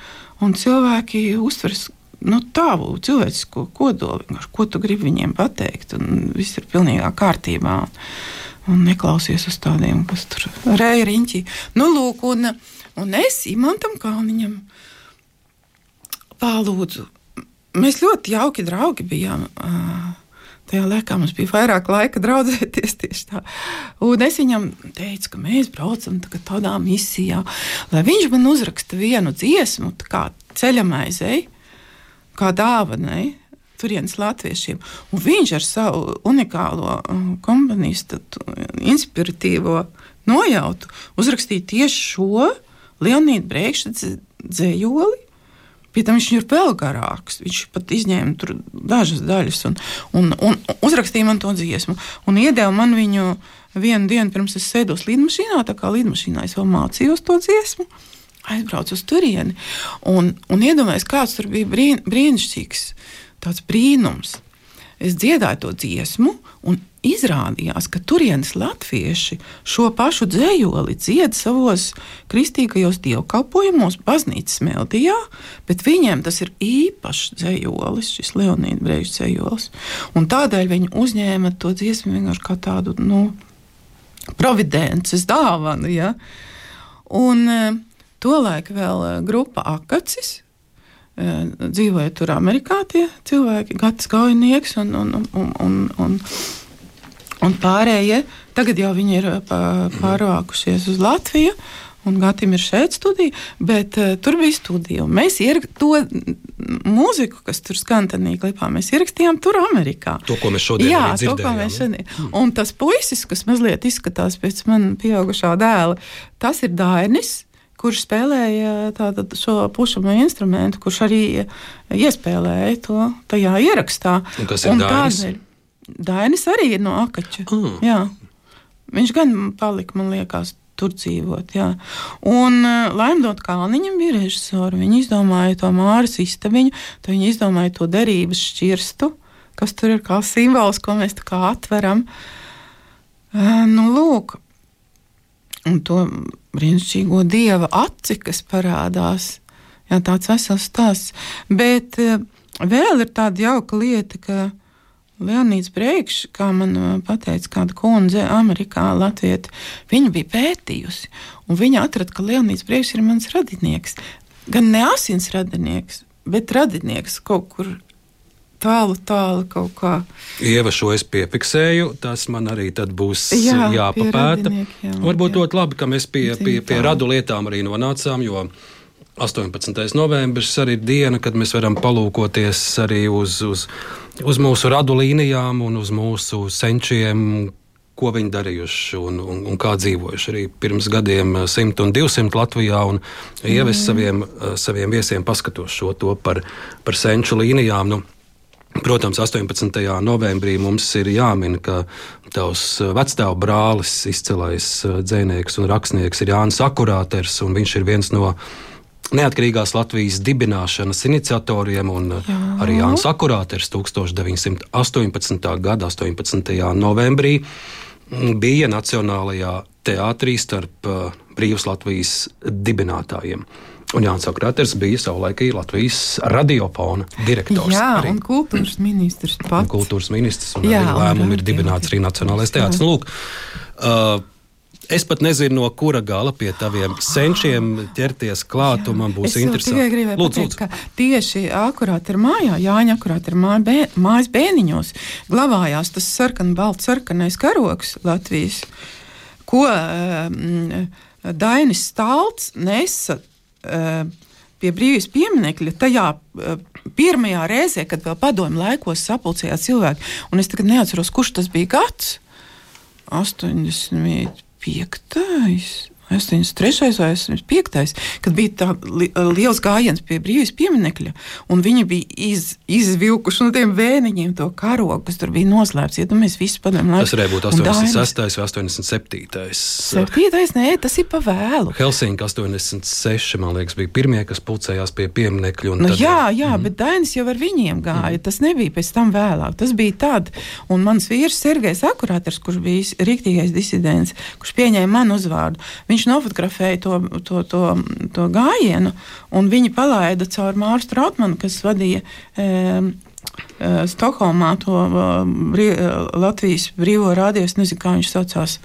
Speaker 3: un cilvēki uztvers nu, tavu cilvēcisko kodolu, ko tu gribi viņiem pateikt, viss ir pilnīgā kārtībā. Un neklausies uz tādiem, kas tur rēja riņķī. Nu, lūk, un, un es Imantam Kalniņam palūdzu. Mēs ļoti jauki draugi bijām. Tajā laikā mums bija vairāk laika draudzēties tieši tā. Un es viņam teicu, ka mēs braucam tā tādā misijā, lai viņš man uzraksta vienu dziesmu, kā ceļamaizei, kā dāvanai. Turienes latviešiem. Un viņš ar savu unikālo komponistu, inspiratīvo nojautu uzrakstīja tieši šo Leonīdu Brēkšķa dzējoli, Pie tam viņš ir vēl garāks. Viņš pat izņēma dažas daļas un, un, un uzrakstīja man to dziesmu. Un iedeva man viņu vienu dienu pirms es sēdos lidmašīnā. Tā kā lidmašīnā es vēl mācījos to dziesmu. Aizbraucu uz turieni un, un iedomājos, kāds tur bija brīn, brīnišķīgs, tāds brīnums. Es dziedāju to dziesmu, un izrādījās, ka turienes latvieši šo pašu dzējoli dzied savos kristīgajos dievkalpojumos, baznīcas melodijā, bet viņiem tas ir īpašs dzējolis, šis Leonīda Brežs dzējolis. Un tādēļ viņi uzņēma to dziesmu vienkārši kā tādu, nu, providences dāvanu, ja? Un e, tolaik vēl e, grupa Akacis, e, dzīvoja tur Amerikā tie cilvēki, Gatis Gaujnieks un, un, un, un, un Un pārējie tagad jau viņi ir pārvākušies uz Latviju. Un Gatim ir šeit studija, bet uh, tur bija studija. Mēs ierakstījām to mūziku, kas tur skan tādā klipā. Mēs ierakstījām tur Amerikā.
Speaker 2: To, ko mēs šodien
Speaker 3: Jā, to, ko mēs šodien. Hmm. Un tas puisis, kas mazliet izskatās pēc manas pieaugušā dēla, tas ir Dainis kurš spēlēja tādu, šo pušamo instrumentu, kurš arī iespēlēja to tajā ierakstā.
Speaker 2: Un kas ir Dainis?
Speaker 3: Dainis arī ir no Akača. Mm. Jā. Viņš gan palika, man liekas, tur dzīvot. Jā. Un uh, Laimdot Kalniņam bija režisori. Viņi izdomāja to māras istabiņu, tad viņi izdomāja to derības šķirstu, kas tur ir kā simbols, ko mēs tā kā atveram. Uh, nu, lūk, un to brīnišķīgo dieva aci, kas parādās. Jā, tāds vesels stāsts. Bet uh, vēl ir tāda jauka lieta, ka Leonīds Breikšs, kā man uh, teica kāda kundze, Amerikā, Latvijā, viņa bija pētījusi, un viņa atrada, ka Leonīds Breikšs ir mans radinieks. Gan ne asins radinieks, bet radinieks kaut kur tālu, tālu kaut kā.
Speaker 2: Ieva šo es piefiksēju, tas man arī būs jā, jāpapēta. Jā, Varbūt ļoti labi, ka mēs pie, pie, pie radu lietām arī nonācām, jo 18. novembris arī ir diena, kad mēs varam palūkoties arī uz, uz uz mūsu radu līnijām un uz mūsu senčiem, ko viņi darījuši un, un, un kā dzīvojuši. Arī pirms gadiem 100 un 200 Latvijā un ievies mm. saviem, saviem viesiem paskatos šo to par, par senču līnijām. Nu, Protams, 18. novembrī mums ir jāmin, ka tavs vectēva brālis, izcilais dzinieks un rakstnieks ir Jānis Akurāters, un viņš ir viens no neatkarīgās Latvijas dibināšanas iniciatoriem, un Jā. arī Jānis Akurāters 1918. gada 18. novembrī bija Nacionālajā teātrī starp uh, Brīvas Latvijas dibinātājiem. Un Jānis Akrāters bija savulaik Latvijas radiofona direktors.
Speaker 3: Jā, arī. un kultūras ministrs pats. Un
Speaker 2: kultūras ministrs un Jā, lēmumu ir dibināts arī Nacionālais teātris. Nu, lūk, uh, Es pat nezinu, no kura gala pie taviem senčiem ķerties klāt, un man būs interesanti.
Speaker 3: Tikai gribēju lūdzu, pateikt, lūdzu. ka tieši akurāt ir mājā, Jāņa akurāt ir māja bē, mājas bēniņos, glabājās tas sarkan, balts sarkanais karoks Latvijas, ko um, Dainis Stalts nesa. Um, pie brīvības pieminiekļa, tajā uh, pirmajā reizē, kad vēl padomju laikos sapulcējās cilvēki, un es tagad neatceros, kurš tas bija gads. 80 piektais. 83. vai 85. kad bija tā li liels gājiens pie brīvības pieminiekļa, un viņi bija iz, izvilkuši no tiem vēniņiem to karogu, kas tur bija noslēpts. Ja visu padomu
Speaker 2: laiku. Tas varēja būt 86. vai 87.
Speaker 3: 7. Nē, tas ir pa vēlu.
Speaker 2: Helsinki 86. man liekas, bija pirmie, kas pulcējās pie pieminiekļa.
Speaker 3: Nu, tad, jā, jā mm. bet Dainis jau ar viņiem gāja. Mm. Tas nebija pēc tam vēlāk. Tas bija tad, un mans vīrs Sergejs Akurāters, kurš bija rīktīgais disidents, kurš pieņēma manu uzvārdu. Viņš viņš nofotografēja to, to, to, to gājienu, un viņi palaida caur Māru Strautmanu, kas vadīja. E, Stokholmā to brī, Latvijas brīvo rādījumu, nezinu, kā viņš saucās.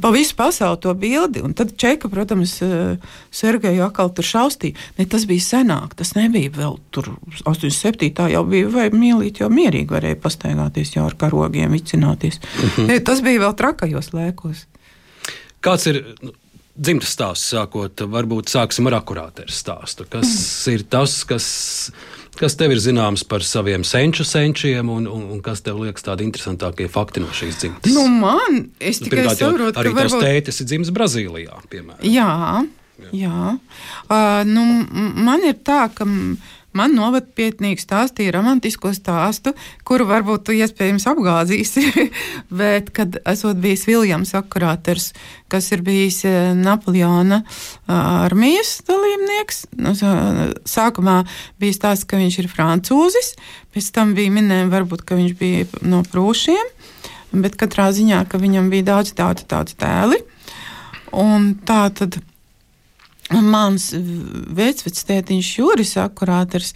Speaker 3: pa visu pasauli to bildi. Un tad Čeka, protams, eh, Sergeju atkal tur šaustīja. Ne, tas bija senāk, tas nebija vēl tur 87. jau bija, vai mīlīt, jau mierīgi varēja pastaigāties jau ar karogiem, vicināties. -huh. ne, tas bija vēl trakajos lēkos.
Speaker 2: Kāds ir nu, dzimtas stāsts sākot? Varbūt sāksim ar akurāteru stāstu. Kas mm. ir tas, kas Kas tev ir zināms par saviem senču senčiem, un, un, un kas tev liekas tādi interesantākie fakti no šīs dzimtas?
Speaker 3: Nu, man, es nu, tikai Pirmkārt, saprotu,
Speaker 2: ka arī varbūt... tavs tētis ir dzimis Brazīlijā, piemēram.
Speaker 3: Jā, jā. jā. Uh, nu, man ir tā, ka. Man novadpietnieks stāstīja romantisko stāstu, kuru varbūt tu iespējams apgāzīsi, bet kad esot bijis Viljams Akurāters, kas ir bijis eh, Napoleona eh, armijas dalībnieks, nu, sākumā bija stāsts, ka viņš ir francūzis, pēc tam bija minējumi varbūt, ka viņš bija no prūšiem, bet katrā ziņā, ka viņam bija daudz tādu, tādu tēli. Un tā tad Mans vecvectētiņš Juris Akurāters,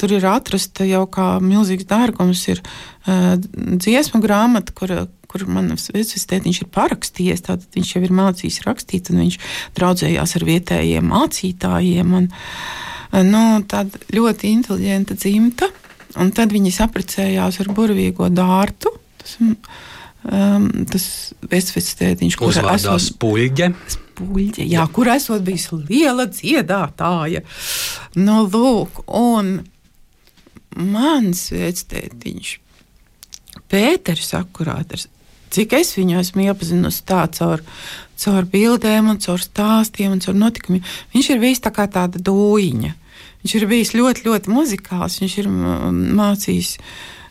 Speaker 3: tur ir atrasta jau kā milzīgs dārgums, ir dziesmu grāmata, kur, kur manas vecvectētiņš ir parakstījies, tātad viņš jau ir mācījis rakstīt, un viņš draudzējās ar vietējiem mācītājiem, un nu, tāda ļoti inteliģenta dzimta, un tad viņi saprecējās ar burvīgo dārtu, tas, um, tas vecvectētiņš,
Speaker 2: kurš ir esot... Spuļģe
Speaker 3: puļķe, jā, kur esot bijis liela dziedātāja. Nu, lūk, un mans vectētiņš, Pēters Akurāters, cik es viņu esmu iepazinusi tā caur, caur bildēm un caur stāstiem un caur notikumiem, viņš ir bijis tā kā tāda dūjiņa. Viņš ir bijis ļoti, ļoti muzikāls, viņš ir mācījis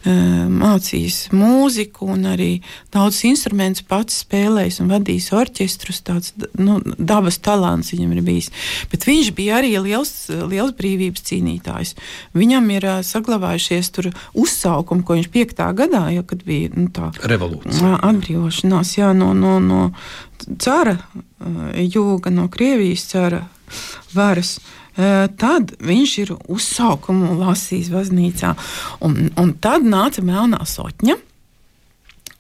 Speaker 3: mācījis mūziku un arī daudz instrumentus pats spēlējis un vadījis orķestrus. Tāds nu, dabas talants viņam ir bijis. Bet viņš bija arī liels, liels brīvības cīnītājs. Viņam ir saglabājušies tur uzsaukumi, ko viņš 5. gadā, ja, kad bija nu, tā
Speaker 2: revolūcija.
Speaker 3: Atbrīvošanās jā, no, no, no cara jūga, no Krievijas cara varas. Uh, Tad viņš ir uzsaukumu lasījis baznīcā. Un, un tad nāca melnā sotņa.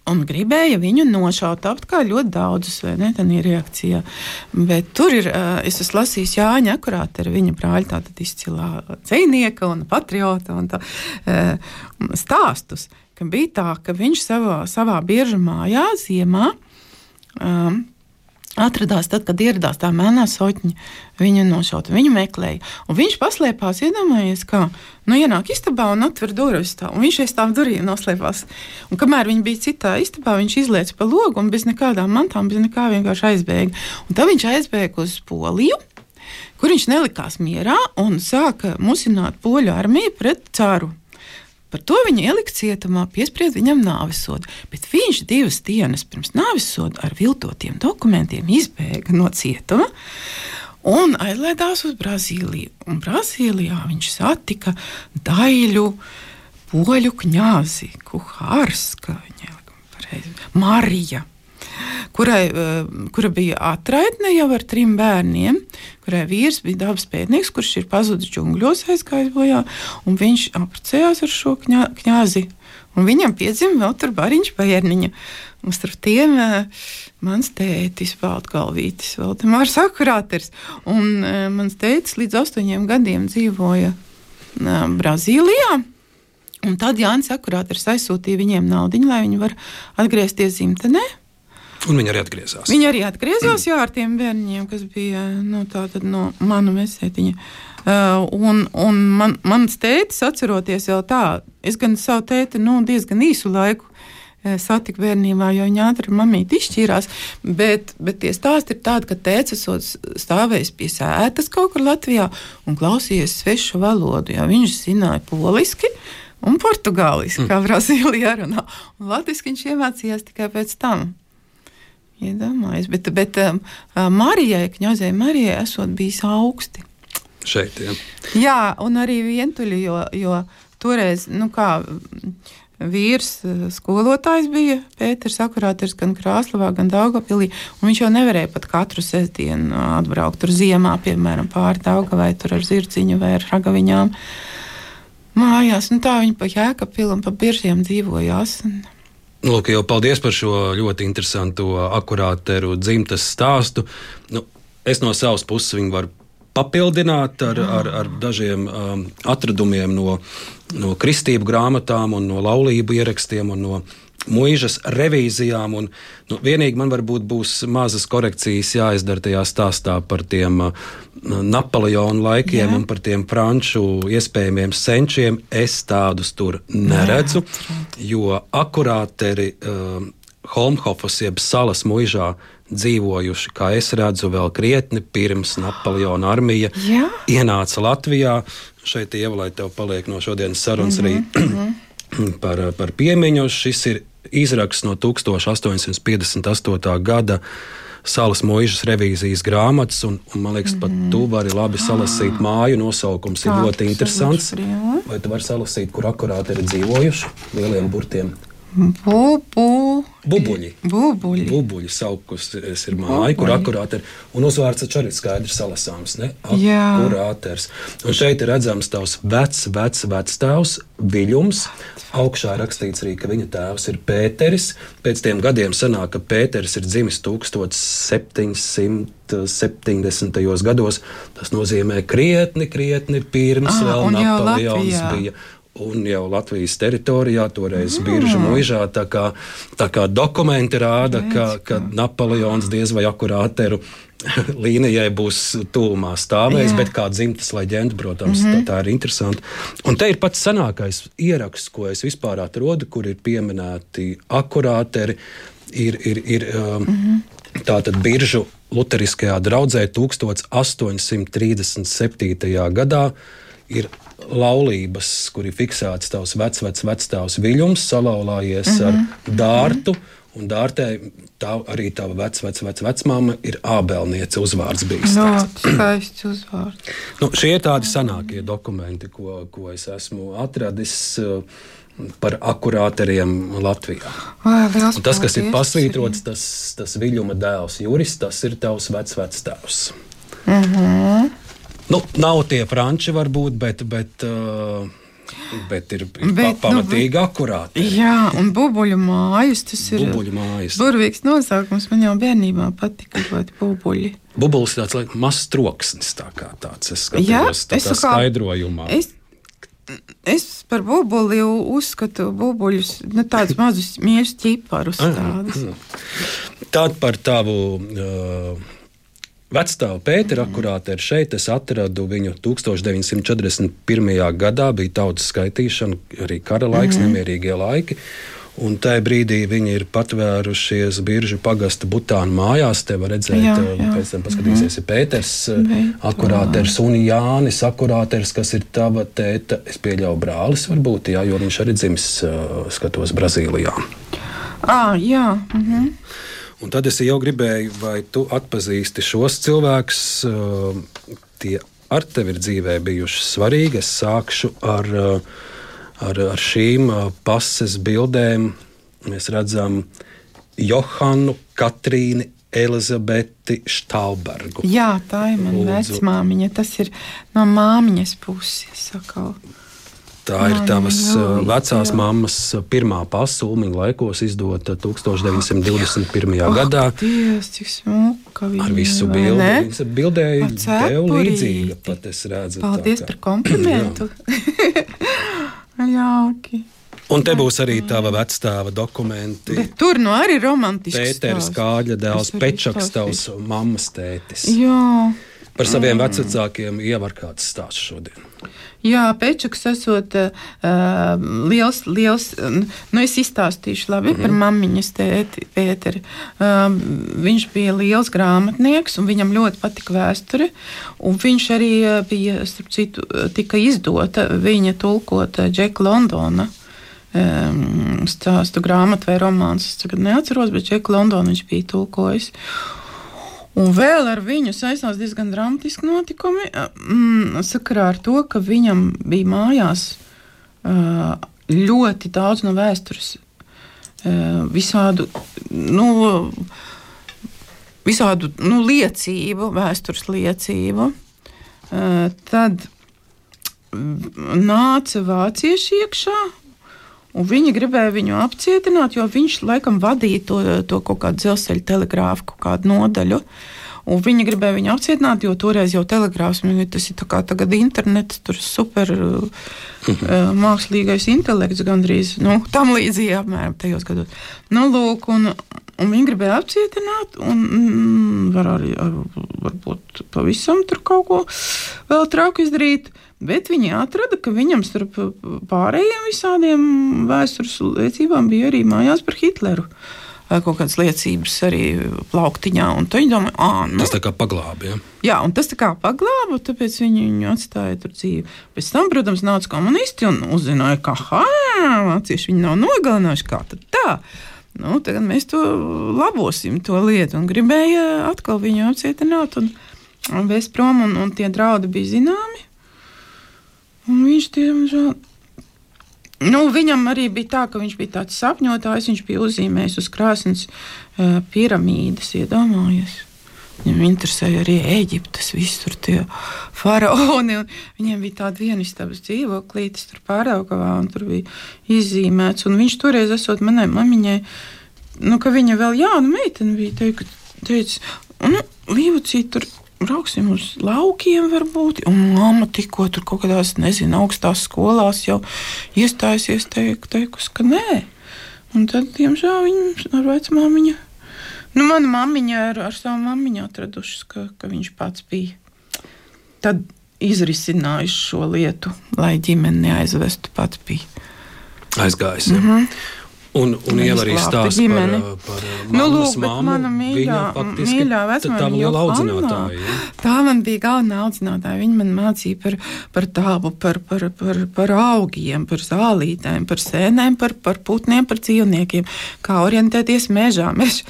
Speaker 3: Un gribēja viņu nošaut, kā ļoti daudzus, vai ne? Tā ir reakcija. Bet tur ir, es esmu lasījis Jāņa Akurāta ar viņa brāļa, tātad izcilā dzinieka un patriota un tā, stāstus. Ka bija tā, ka viņš savā, savā bieža mājā ziemā um, atradās tad, kad ieradās tā melnā sotņa. Viņa nošauta, viņu meklēja. Un viņš paslēpās, iedomājies, kā nu, ienāk istabā un atver durvis. Tā, un viņš aiz tām durvīm noslēpās. Un kamēr viņi bija citā istabā, viņš izlieca pa logu un bez nekādām mantām, bez nekā vienkārši aizbēga. Un tad viņš aizbēga uz Poliju. Kur viņš nelikās mierā un sāka musināt poļu armiju pret cāru. Par to viņa ielika cietumā, piesprieda viņam nāvisodu, bet viņš divas dienas pirms nāvisoda ar viltotiem dokumentiem izbēga no cietuma un aizlēdās uz Brazīliju. Un Brazīlijā viņš satika daļu poļu kņāzi, Kuhārska, Marija kurai, eh, kura bija atraitne jau ar trim bērniem, kurai vīrs bija dabas pētnieks, kurš ir pazudis džungļos, aizgājis bojā, un viņš apprecējās ar šo kņā, kņāzi. Un viņam piedzima vēl tur bariņš bērniņa. Un starp tiem uh, mans tētis, Baltgalvītis, Valdemārs Akurāters. Un uh, mans tētis līdz astoņiem gadiem dzīvoja uh, Brazīlijā. Un tad Jānis Akurāters aizsūtīja viņiem naudu, lai viņi var atgriezties dzimtenē.
Speaker 2: Un viņi arī atgriezās.
Speaker 3: Viņi arī atgriezās jā, ar tiem bērniem, kas bija nu, no mana mesētiņa. Uh, un un man, mans tētis, atceroties jau tā, es gan savu tēti nu, diezgan īsu laiku uh, satiku bērnībā, jo viņa ātri mamīti izšķīrās. Bet, bet tie stāsti ir tādi, ka tēcis stāvējis pie sētas kaut kur Latvijā un klausījies svešu valodu. Jā, viņš zināja poliski un portugāliski, mm. kā Brazīlijā runā. Un latviski viņš iemācījās tikai pēc tam. Iedomājies, bet, bet um, uh, Marijai, Kņazai Marijai, esot bijis augsti.
Speaker 2: Šeit, jā.
Speaker 3: Jā, un arī vientuļi, jo, jo toreiz, nu kā vīrs uh, skolotājs bija Pēters Akurāters gan Krāslavā, gan Daugavpilī, un viņš jau nevarēja pat katru sestdienu atbraukt tur ziemā, piemēram, pāri Daugavai, tur ar zirciņu vai ar ragaviņām mājās. Nu, tā viņi pa Jēkapilu un pa biržiem dzīvojās. Un,
Speaker 2: Nu, lūk, jau paldies par šo ļoti interesanto akurāteru dzimtas stāstu. Nu, es no savas puses viņu varu papildināt ar, ar, ar dažiem um, atradumiem no, no kristību grāmatām, no laulību ierakstiem un no mūžas revīzijām. Un, nu, vienīgi man varbūt būs mazas korekcijas jāizdara tajā stāstā par tiem uh, Napoleona laikiem Jā. un par tiem franču iespējamiem senčiem. Es tādus tur neredzu, jo akurāteri uh, Holmhofas jeb salas mūžā dzīvojuši, kā es redzu, vēl krietni pirms Napoleona armija Jā. ienāca Latvijā. Šeit ieva, lai tev paliek no šodienas sarunas mm -hmm. arī mhm. par, par piemiņu. Šis ir izraksts no 1858. gada. Salas mūžas revīzijas grāmatas, un, un man liekas, pat tu vari labi salasīt ah. māju. Nosaukums ir ļoti interesants. Vai tu vari salasīt, kur akurāti ir dzīvojuši lieliem burtiem?
Speaker 3: Bubu.
Speaker 2: Bubuļi.
Speaker 3: Bubuļi.
Speaker 2: Bubuļi saukus ir māja, kur akurāti ir. Un uzvārds arī skaidrs salasāms, ne? Akurāters. Un šeit ir redzams tavs vecs, vecs, vecs tēvs, Viļums. Augšā rakstīts arī, ka viņa tēvs ir Pēteris. Pēc tiem gadiem sanāk, ka Pēteris ir dzimis 1770. gados. Tas nozīmē krietni, krietni pirms ah, vēl Napoleons bija un jau Latvijas teritorijā, toreiz Birža mūžā. Tā kā, tā kā dokumenti rāda, ka, ka Napoleons diez vai akurāteru līnijai būs tūmā stāvējis, Jā. bet kā dzimtas leģenda, protams, mm -hmm. tā, tā ir interesanti. Un te ir pats senākais ieraksts, ko es vispār atrodu, kur ir pieminēti akurāteri. Ir, ir, ir, um, mm -hmm. Tātad biržu Lutheriskajā draudzē 1837. gadā ir laulības, kur ir fiksēts tavs vecais vec, vectēvs Viļņums, salauzājies mm -hmm. ar mhm. dārtu. Un dārtē tā arī tava vecā vec, vec, vecmāma ir ābelniece uzvārds bijis.
Speaker 3: No, skaists uzvārds.
Speaker 2: Nu, šie ir tādi senākie dokumenti, ko, ko es esmu atradis. Uh, par akurāteriem Latvijā.
Speaker 3: Vai,
Speaker 2: tas, kas ir pasvītrots, tas, tas Viļņuma dēls Juris, tas ir tavs vecvectēvs. Mm -hmm. Nu, nav tie franči, varbūt, bet. bet uh, Bet ir, ir bet, pa, pamatīgi nu, akurāti.
Speaker 3: Jā, un bubuļu mājas. Tas ir
Speaker 2: bubuļu mājas.
Speaker 3: burvīgs nosaukums. Man jau bērnībā patika ļoti bubuļi.
Speaker 2: Bubulis tāds like, mazs troksnis, tā kā tāds. Es skatījos tā kā skaidrojumā.
Speaker 3: Es, es par bubuli uzskatu bubuļus, nu, tādus mazus mīļus ķiparus.
Speaker 2: Tād par tavu. Uh, Vecstāvu Pētera akurāte ir šeit. Es atradu viņu 1941. gadā, bija tautas skaitīšana, arī kara laiks, mm -hmm. nemierīgie laiki. Un tajā brīdī viņi ir patvērušies Biržu pagasta Butāna mājās. Te var redzēt, jā, um, jā. pēc tam paskatīsies, mm. ir Pēters, uh, akurāters un Jānis, akurāters, kas ir tava tēta, es pieļauju brālis varbūt, jā, jo viņš arī dzimis, uh, skatos, Brazīlijā.
Speaker 3: Ah, jā. Mm -hmm.
Speaker 2: Un tad es jau gribēju, vai tu atpazīsti šos cilvēkus, uh, tie ar tevi ir dzīvē bijuši svarīgi. Es sākšu ar, uh, ar, ar šīm uh, pases bildēm. Mēs redzam Johanu, Katrīnu, Elizabeti Štālbergu.
Speaker 3: Jā, tā ir mana vecmāmiņa. Tas ir no māmiņas puses. Sakal.
Speaker 2: Tā ir tavas vecās mammas pirmā pasūmiņa laikos izdota 1921. Oh, gadā.
Speaker 3: Dievs, cik smuka
Speaker 2: viņa, Ar visu bildi. Viņas bildēja tev līdzīga, pat es redzu.
Speaker 3: Paldies par komplimentu. Jauki.
Speaker 2: Un te būs arī tava vecāta dokumenti.
Speaker 3: Bet tur nu arī romantiski.
Speaker 2: Pēters Kāļa dēls, Pečaks, tavs mammas tētis.
Speaker 3: Jā.
Speaker 2: Par saviem mm. vecākiem ievar kāds stāsts šodien.
Speaker 3: Jā, Pečuks esot uh, liels, liels, nu es izstāstīšu labi mm -hmm. par mammiņas tēti Pēteri. Uh, viņš bija liels grāmatnieks un viņam ļoti patika vēsture. Viņš arī bija, starp citu, tika izdota viņa tulkota Džeka Londona um, stāstu grāmatu vai romāns. Es tagad neatceros, bet Džeku Londonu viņš bija tulkojis. Un vēl ar viņu saistās diezgan dramatiski notikumi. Mm, sakarā ar to, ka viņam bija mājās ļoti daudz no vēstures, visādu, nu, visādu nu, liecību, vēstures liecību. Tad nāca vācieši iekšā Un viņi gribēja viņu apcietināt, jo viņš laikam vadīja to, to kaut kādu dzelzceļa telegrāfu, kaut kādu nodaļu. Un viņi gribēja viņu apcietināt, jo toreiz jau telegrāfs, tas ir kā tagad internets, tur super uh, mākslīgais intelekts gandrīz, nu, tam līdzīgi apmēram tajos gados. Nu, lūk, un, un viņi gribēja apcietināt, un mm, var arī, ar, varbūt pavisam tur kaut ko vēl trauku izdarīt. Bet viņi atrada, ka viņam starp pārējiem visādiem vēstures liecībām bija arī mājās par Hitleru. Kaut kādas liecības arī plauktiņā. Viņi domāja, ah, nu.
Speaker 2: tas tā kā paglāba. Ja?
Speaker 3: Jā, un tas tā kā paglāba, tāpēc viņi viņu atstāja tur dzīvi. Pēc tam, protams, nāca komunisti un uzzināja, ka vācieši viņu nav nogalinājuši. Kā tad tā? Nu, tagad mēs to labosim, to lietu. Un gribēja atkal viņu apcietināt un, un vēst prom, un, un tie draudi bija zināmi. Un viņš diemžēl. Nu, viņam arī bija tā, ka viņš bija tāds sapņotājs. Viņš bija uzzīmējis uz krāsnes uh, piramīdas, iedomājies. Viņam interesēja arī Eģiptes, visur tie faraoni. Viņiem bija tāda vienistabas dzīvoklīte, tur pāraugavā, un tur bija izzīmēts. Un viņš toreiz, esot manai mamiņai, nu, ka viņa vēl jauna meitene bija, teica, teica nu, Līvucī tur brauksim uz laukiem, varbūt. Un mamma tikko tur kaut kādās, nezinu, augstās skolās jau iestājusies, teik, teikusi, ka nē. Un tad, diemžēl, viņa ar vecmāmiņu, nu, mana mammiņa ar, ar savu mammiņu atradušas, ka, ka viņš pats bija. Tad izrisinājuši šo lietu, lai ģimeni neaizvestu pats bija.
Speaker 2: Aizgājis. Ja. Mm -hmm. Un, un jau arī stāsta par, par nu, lūk, māmu.
Speaker 3: Mana mīļā, mīļā vecmāmiņa tā liela audzinātāja. Ja? Tā man bija galvenā audzinātāja. Viņa man mācīja par, par tābu, par, par, par, par augiem, par zālītēm, par sēnēm, par, par putniem, par dzīvniekiem, kā orientēties mežā. Mēs,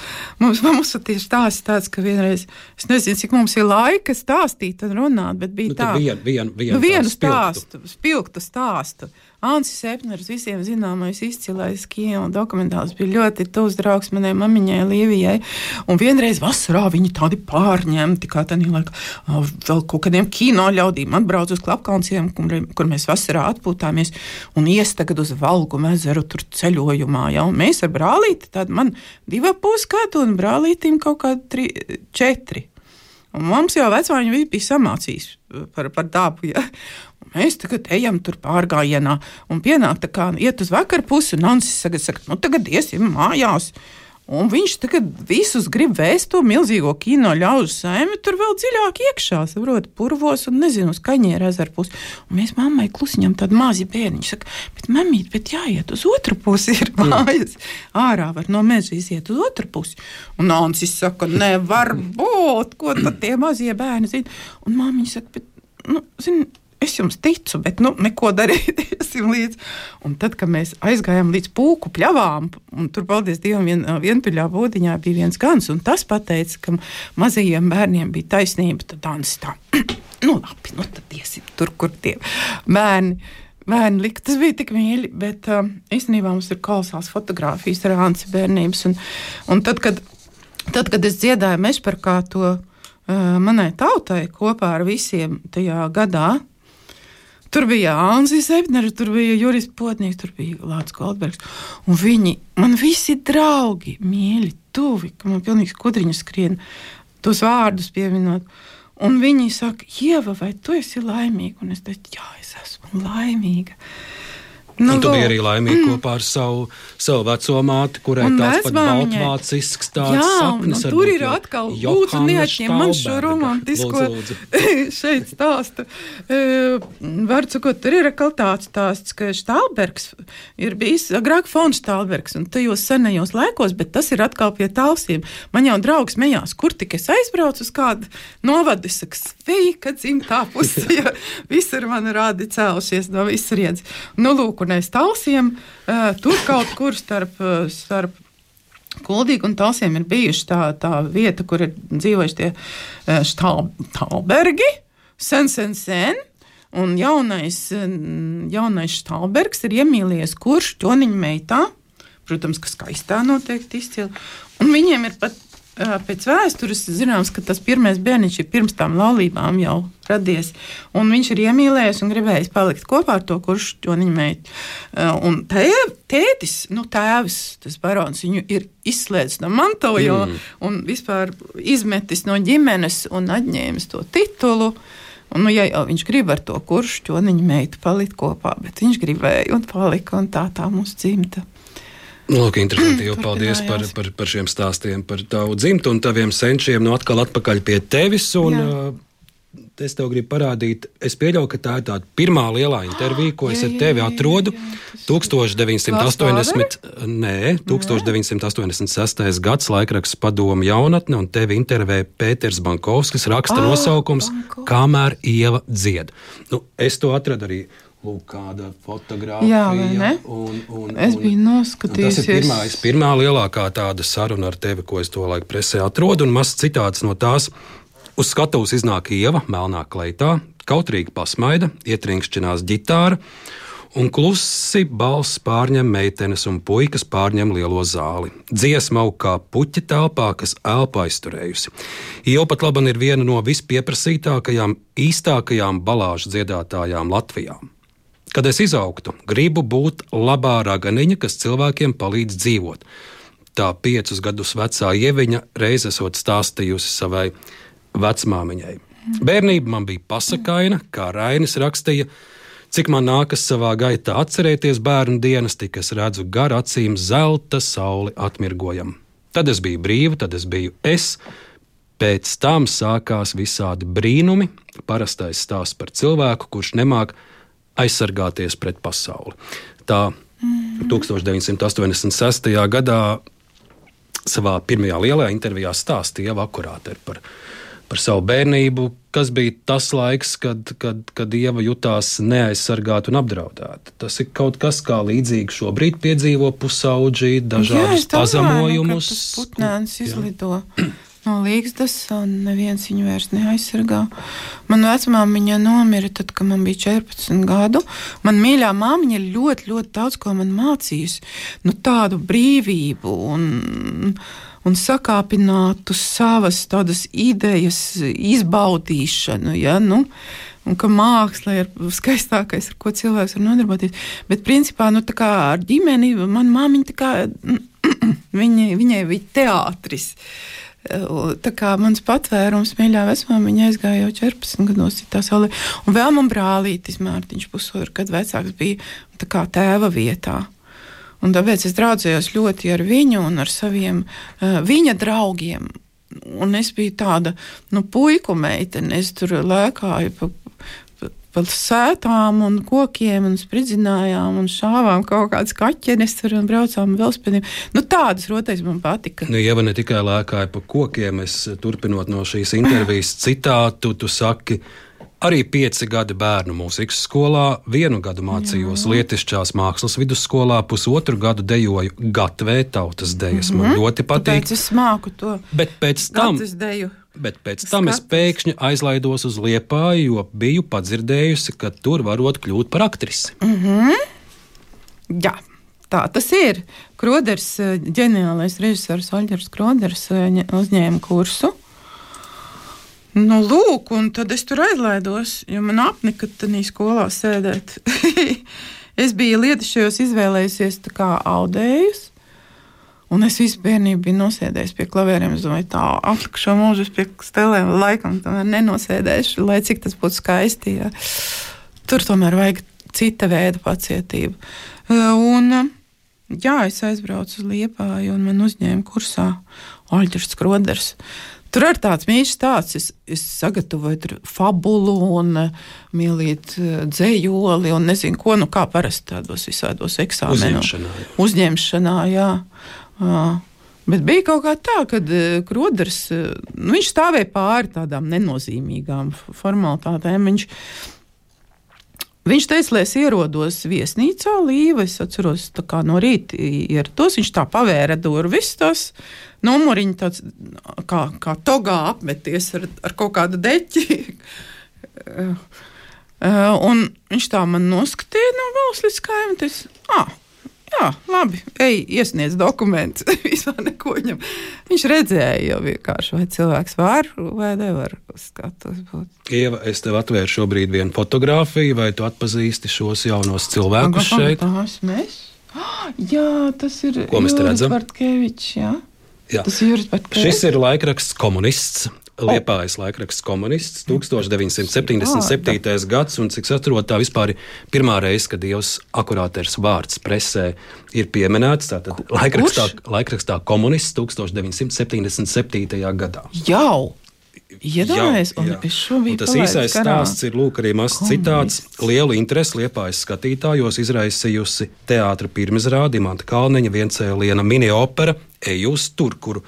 Speaker 3: mums, mums ir tāds, tāds, ka vienreiz, es nezinu, cik mums ir laika stāstīt un runāt, bet bija nu, tā.
Speaker 2: Vien, vien, vien
Speaker 3: nu, vienu stāstu, spilgtu stāstu. Ansis Epners, visiem zināmais izcilais kino dokumentāls, bija ļoti tuvs draugs manai mamiņai, Līvijai. Un vienreiz vasarā viņi tādi pārņemti, kā tādā laikā, vēl kaut kādiem kino ļaudīm atbrauc uz klapkaunciem, kur, kur mēs vasarā atpūtāmies un ies tagad uz Valgu ezeru tur ceļojumā. Ja? Un mēs ar brālīti, tad man divi puskatu un brālītim kaut kādi tri, četri. Un mums jau vecāki bija samācījis par, par dabu. Ja? Mēs tagad ejam tur pārgājienā, un pienāk tā kā iet uz vakar pusi, un Nansis tagad saka, nu tagad iesim mājās. Un viņš tagad visus grib vēst to milzīgo kino ļaužu saimi, tur vēl dziļāk iekšā, saprot, purvos un nezinu, uz kaņēra ezera pusi. Un mēs mammai klusiņam tādu mazi bērniņu, saka, bet mamīt, bet jāiet uz otru pusi, ir mm. mājas. Ārā var no meža iziet uz otru pusi. Un Nansis saka, nevar būt, ko tad tie mazie bērni zina. Un mammiņa saka, bet, nu, zini, es jums ticu, bet nu, neko darīt. Un tad, kad mēs aizgājām līdz pūku pļavām, un tur, paldies Dievam, vien, vientuļā būdiņā bija viens gans, un tas pateica, ka mazajiem bērniem bija taisnība, tad Dānis tā, nu labi, nu tad iesim tur, kur tie bērni. Bērni lika, tas bija tik mīļi, bet uh, īstenībā mums ir kolosāls fotografijas ar Anci bērnības. Un, un tad, kad, tad, kad es dziedāju Mešparkā to uh, manai tautai kopā ar visiem tajā gadā, Tur bija Anzis Ebners, tur bija Juris Potnieks, tur bija Lācis Goldbergs. Un viņi, man visi draugi, mīļi, tuvi, ka man pilnīgi skudriņa skrien tos vārdus pieminot. Un viņi saka, Ieva, vai tu esi laimīga? Un es teicu, jā, es esmu laimīga.
Speaker 2: Nu, un tu biji arī laimīga mm. kopā ar savu, savu veco māti, kurai tāds pat baltvācisks tāds
Speaker 3: jā,
Speaker 2: sapnis.
Speaker 3: Jā, tur ir atkal, lūdzu, neatņem man šo romantisko lūdzu, lūdzu. šeit stāstu. Uh, var sakot, tur ir atkal tāds stāsts, ka Štālbergs ir bijis agrāk fons Štālbergs, un tajos senajos laikos, bet tas ir atkal pie tālsiem. Man jau draugs mejās, kur tik es aizbraucu uz kādu novadu, es saku, sveika, dzimtā pusē, jo visur man rādi cēlušies no visurienes. Nu, lūk, sākotnēji talsiem, tur kaut kur starp. starp Kuldīgi un Talsiem ir bijuši tā, tā vieta, kur ir dzīvojuši tie Štālbergi, sen, sen, sen. Un jaunais, jaunais Štālbergs ir iemīlējies kurš ķoniņa meitā, protams, ka skaistā noteikti izcili. Un viņiem ir pat pēc vēstures zināms, ka tas pirmais bērniņš ir pirms tam laulībām jau radies. Un viņš ir iemīlējies un gribējis palikt kopā ar to, kurš to viņa meitu. Un tēv, tētis, nu, tēvs, tas barons, viņu ir izslēdzis no mantojuma mm. un vispār izmetis no ģimenes un atņēmis to titulu. Un, nu, ja jau viņš grib ar to kurš ķoniņa meitu palikt kopā, bet viņš gribēja un palika, un tā tā mūsu dzimta.
Speaker 2: Lūk, interesanti. Jau paldies par, par, par šiem stāstiem, par tavu dzimtu un taviem senčiem. Nu, atkal atpakaļ pie tevis. Un, Jā. Es tev gribu parādīt, es pieļauju, ka tā ir tā pirmā lielā intervija, ko es ar tevi atrodu. 1980, nē, 1986. gads laikraksts padomu jaunatne, un tevi intervē Pēters Bankovskis, raksta oh, nosaukums Banko. Kamēr ieva dzied. Nu, es to atradu arī lūk, kāda fotografija.
Speaker 3: Jā, un, un, es biju noskatījies.
Speaker 2: Tas ir pirmā, pirmā lielākā tāda saruna ar tevi, ko es to laiku presē atrodu, un mazs citāts no tās. Uz skatuves iznāk ieva, melnā kleitā, kautrīgi pasmaida, ietrinkšķinās ģitāra, un klusi balss pārņem meitenes un puikas pārņem lielo zāli. Dziesma aug kā puķa telpā, kas elpa aizturējusi. Ieva pat labi ir viena no vispieprasītākajām, īstākajām balāžu dziedātājām Latvijā. Kad es izaugtu, gribu būt labā raganiņa, kas cilvēkiem palīdz dzīvot. Tā piecus gadus vecā ieviņa reiz esot stāstījusi savai vecmāmiņai. Bērnība man bija pasakaina, kā Rainis rakstīja. Cik man nākas savā gaitā atcerēties bērnu dienas, tik es redzu gar acīm zelta sauli atmirgojam. Tad es biju brīva, tad es biju es. Pēc tam sākās visādi brīnumi, parastais stāsts par cilvēku, kurš nemāk aizsargāties pret pasauli. Tā mm. 1986. gadā savā pirmajā lielajā intervijā stāstīja akurāti par, par savu bērnību, kas bija tas laiks, kad, kad, kad Ieva jutās neaizsargāta un apdraudēta. Tas ir kaut kas, kā līdzīgi šobrīd piedzīvo pusauģi, dažādus pazemojumus.
Speaker 3: Jā, putnēns izlido. Jā no līgstas, un neviens viņu vairs neaizsargā. Manā vecmāmiņa nomira tad, kad man bija 14 gadu. Man mīļā māmiņa ļoti, ļoti daudz ko man mācījusi. Nu, tādu brīvību un, un sakāpinātu savas tādas idejas izbaudīšanu. Ja? Nu, un ka māksla ir skaistākais, ar ko cilvēks var nodarboties. Bet, principā, nu, ar ģimeni man māmiņa, viņa, viņai bija teātris. Uh, Tā kā mans patvērums mīļā vecmāmiņa aizgāja jau 14 gados citā saulē. Un vēl man brālītis Mārtiņš pusotru gadu vecāks bija kā tēva vietā. Un tāpēc es draudzējos ļoti ar viņu un ar saviem uh, viņa draugiem. Un es biju tāda nu, puiku meitene. Es tur lēkāju pa, pa sētām un kokiem un spridzinājām un šāvām kaut kādas kaķenes tur un braucām velospēdiem. Nu, tādas rotais man patika.
Speaker 2: Nu, Ieva ne tikai lēkāja pa kokiem, es turpinot no šīs intervijas citātu, tu saki, Arī pieci gadi bērnu mūzikas skolā, vienu gadu mācījos Jā. Lietišķās mākslas vidusskolā, pusotru gadu dejoju Gatvē tautas dejas. Mm -hmm. Man mhm. ļoti patīk.
Speaker 3: Tāpēc es māku to.
Speaker 2: Bet pēc tam. Deju. Bet pēc tam es pēkšņi aizlaidos uz Liepāju, jo biju padzirdējusi, ka tur varot kļūt par aktrisi.
Speaker 3: Mm -hmm. Jā. Tā tas ir. Kroders, eh, ģeniālais režisors Oļģers Kroders eh, uzņēma kursu. Nu, lūk, un tad es tur aizlaidos, jo man apnika tajā skolā sēdēt. es biju lietišķajos izvēlējusies kā audējus. Un es visu bērnību biju nosēdējis pie klavieriem. Es domāju, tā šo mūžu pie stelēm, laikam nenosēdēšu, lai cik tas būtu skaisti. Jā. Tur tomēr vajag cita veida pacietību. Un, jā, es aizbraucu uz Liepāju un man uzņēma kursā Oļģers Skroders. Tur ir tāds mīļš stāsts. Es, es sagatavoju fabulu un mīlīt uh, dzējoli un nezinu, ko nu kā parasti tādos visādos eksāmenos.
Speaker 2: Uzņemšanā.
Speaker 3: Uzņemšanā, jā. Uh, Bet bija kaut kā tā, ka uh, Kroders uh, nu, stāvēja pāri tādām nenozīmīgām formalitātēm. Viņš, viņš teica, lai es ierodos viesnīcā, Līva. Es atceros, kā no rīta ierados. Viņš tā pavēra durvis, tas numuriņš tāds kā, kā togā apmeties ar, ar kaut kādu deķi. Uh, un viņš tā man noskatīja no valsts līdz kājām. Ah, Jā, labi, ej, iesniedz dokumentus. Vispār neko viņam. Viņš redzēja jau vienkārši, vai cilvēks var vai nevar uz skatuves būt.
Speaker 2: Ieva, es tev atvēru šobrīd vienu fotografiju, vai tu atpazīsti šos jaunos cilvēkus šeit?
Speaker 3: Tas mēs. Jā, tas ir.
Speaker 2: Ko mēs te redzam?
Speaker 3: Bartkevičs, jā.
Speaker 2: Jā.
Speaker 3: Tas ir Juris Bartkevičs.
Speaker 2: Šis ir laikraksts komunists. Liepājas laikraksts komunists 1977. gads, un cik saprotu, tā vispār ir pirmā reize, kad Dievs akurāters vārds presē ir pieminēts. Tātad laikrakstā, laikrakstā komunists 1977. gadā.
Speaker 3: Jau! Iedomājieties, un
Speaker 2: jā.
Speaker 3: šo biju
Speaker 2: Un tas īsais
Speaker 3: garām.
Speaker 2: stāsts ir lūk, arī mazs citāts. Lielu interesi liepājas skatītājos izraisījusi teātra pirmizrāde Imanta Kalniņa viencēliena mini-opera Ejus tur, kuru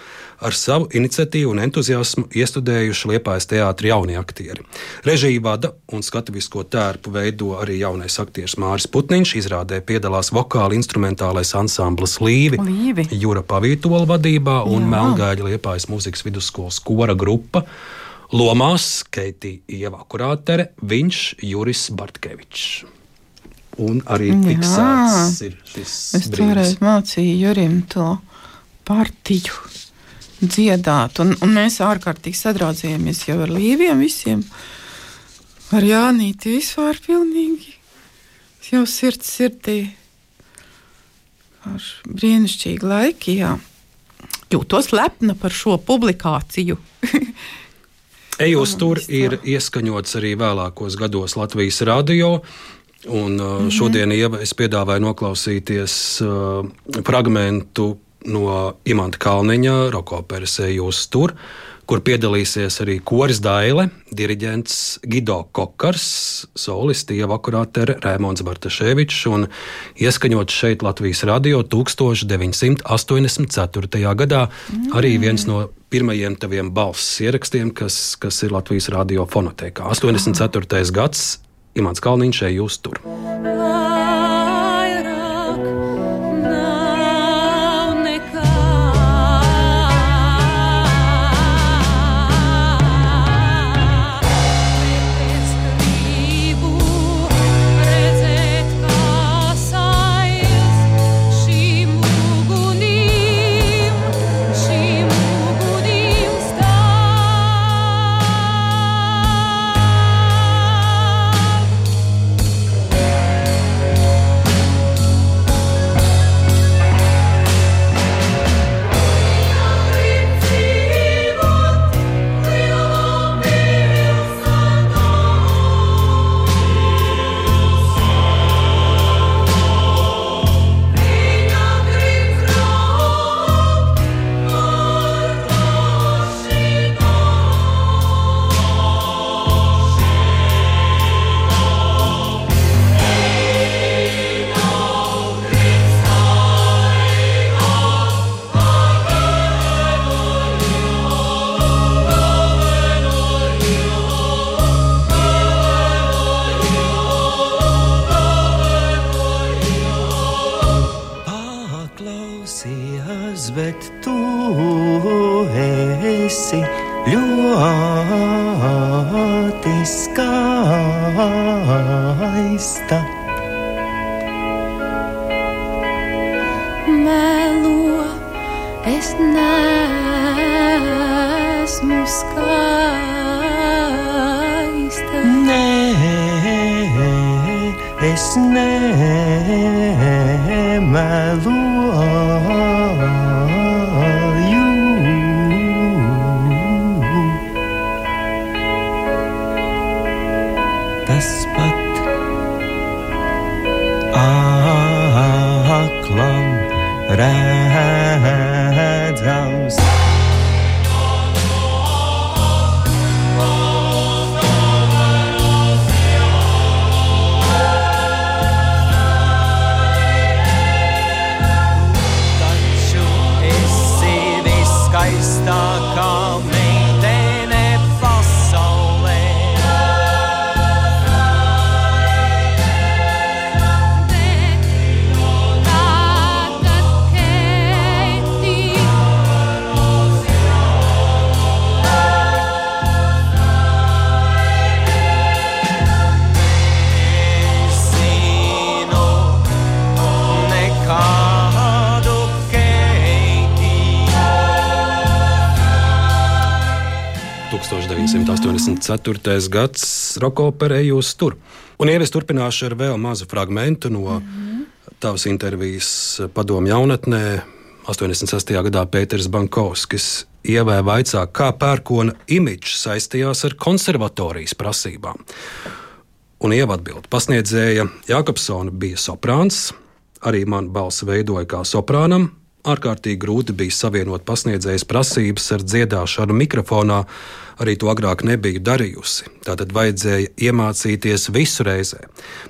Speaker 2: ar savu iniciatīvu un entuziasmu iestudējuši liepājas teātra jaunie aktieri. Režiju vada un skatuvisko tērpu veido arī jaunais aktieris Māris Putniņš. Izrādē piedalās vokāli instrumentālais ansamblis Līvi,
Speaker 3: Līvi.
Speaker 2: Jūra Pavītola vadībā un. Melngāļa liepājas mūzikas vidusskolas kora grupa. Lomās Keitija Ieva Kurātere, viņš Juris Bartkevičs. Un arī fiksēts ir šis
Speaker 3: Es toreiz mācīju Jurim to partiju dziedāt, un, un mēs ārkārtīgi sadraudzējāmies jau ar līviem visiem. Ar Jānīti vispār pilnīgi. Jau sirds sirdī. Ar brīnišķīgi laiki, jā. Jūtos lepna par šo publikāciju.
Speaker 2: Ejos tur ir ieskaņots arī vēlākos gados Latvijas radio. Un, uh,
Speaker 3: Mhm.
Speaker 2: šodien Ieva, es piedāvāju noklausīties uh, fragment no Imanta Kalniņa, Rokoperas Ejos tur, kur piedalīsies arī koris Daile, diriģents Gido Kokars, solisti Ieva Akurātere, Rēmons Bartaševičs un ieskaņots šeit Latvijas radio 1984. gadā. Arī viens no pirmajiem taviem balss ierakstiem, kas, kas ir Latvijas radio fonotēkā. 84. gads, Imants Kalniņš šeit jūs tur.
Speaker 4: Vairāk
Speaker 5: Tas pat aklam redzams.
Speaker 2: 1984. gads Roko Perejus tur. Un ievies turpināšu ar vēl mazu fragment no mm -hmm. tavas intervijas padomu jaunatnē. 86. gadā Pēters Bankovskis ievēja vaicā, kā pērkona imidžs saistījās ar konservatorijas prasībām. Un ievadbildi pasniedzēja Jākapsona bija soprāns, arī man balss veidoja kā soprānam, ārkārtīgi grūti bija savienot pasniedzējas prasības ar dziedāšanu mikrofonā. Arī to agrāk nebiju darījusi. Tātad vajadzēja iemācīties visu reizē.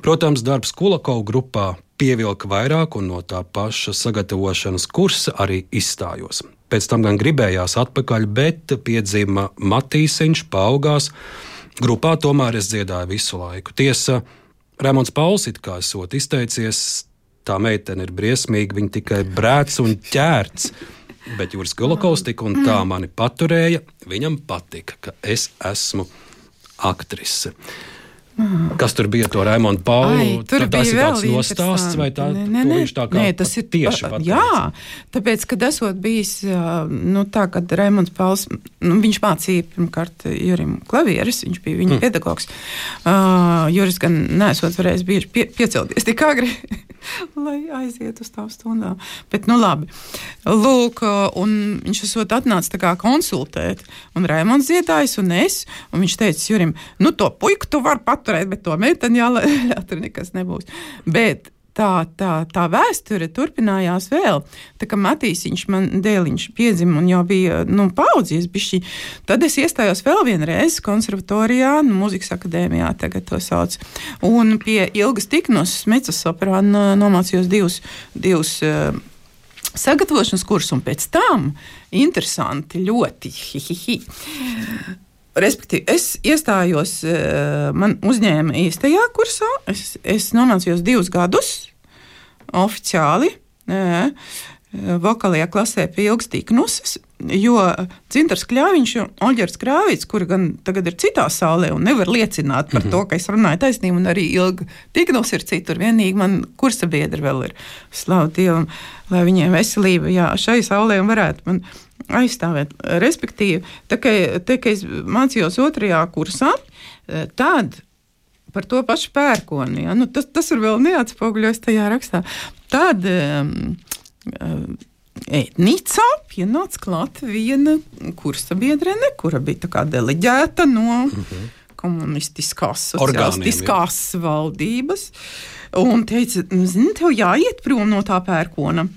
Speaker 2: Protams, darbs Kulakovu grupā pievilka vairāk, un no tā paša sagatavošanas kursa arī izstājos. Pēc tam gan gribējās atpakaļ, bet piedzima Matīsiņš, paaugās. Grupā tomēr es dziedāju visu laiku. Tiesa, Rēmons Pauls it kā esot izteicies, tā meitene ir briesmīga, viņa tikai brēc un ķērts. Bet Juris Golokovs tik un tā mani paturēja. Viņam patika, ka es esmu aktrise. Kas tur bija to Raimondu Paulu?
Speaker 3: Ai, tur
Speaker 2: tas
Speaker 3: bija
Speaker 2: tāds nostāsts, vai tā,
Speaker 3: Nē, nē, nē,
Speaker 2: tā kā
Speaker 3: nē, tas ir
Speaker 2: tieši
Speaker 3: pa-
Speaker 2: pateica?
Speaker 3: Jā, tāpēc, kad esot bijis, nu, tā, kad Raimons Pauls, nu, viņš mācīja pirmkārt Jurim klavieres, viņš bija viņa mm. pedagogs. Uh, Juris gan nesot varējis bieži pie, piecelties tik agri, lai aizietu uz tām stundām. Bet, nu, labi. Lūk, un viņš esot atnācis tā kā konsultēt, un Raimons dziedājis, un es, un viņš teica Jurim, nu, to puiku tu vari paturēt, bet to meiteni jālai, tur nekas nebūs. Bet tā, tā, tā vēsture turpinājās vēl. Tā kā Matīsiņš man dēliņš piedzima un jau bija nu, paudzies, bišķi, tad es iestājos vēl vienreiz konservatorijā, nu, muzikas akadēmijā tagad to sauc. Un pie ilgas tiknos mecas soprāna nomācījos divus, divus uh, sagatavošanas kursus, un pēc tam interesanti, ļoti. Hi, hi, hi. Respektīvi, es iestājos, eh, man uzņēma īstajā kursā. Es, es nomācījos divus gadus oficiāli. eh, Vokālajā klasē pie ilgstīknus, jo Cintars Kļāviņš un Oļģers Krāvīts, kuri gan tagad ir citā saulē un nevar liecināt par to, ka es runāju taisnību, un arī ilgi tiknos ir citur. Vienīgi man kursa biedri vēl ir. Slavu Dievam, lai viņiem veselība jā, šai saulē un varētu man aizstāvēt. Respektīvi, tā kā, tā, kā es mācījos otrajā kursā, eh, tad par to pašu pērkoni. Ja? Nu, tas, tas ir vēl neatspoguļots tajā rakstā. Tad um, Ēdnīcā pienāca klāt viena kursa biedrene, kura bija deleģēta no mm -hmm. komunistiskās, sociālistiskās valdības. Un teica, zini, tev jāiet prom no tā pērkona.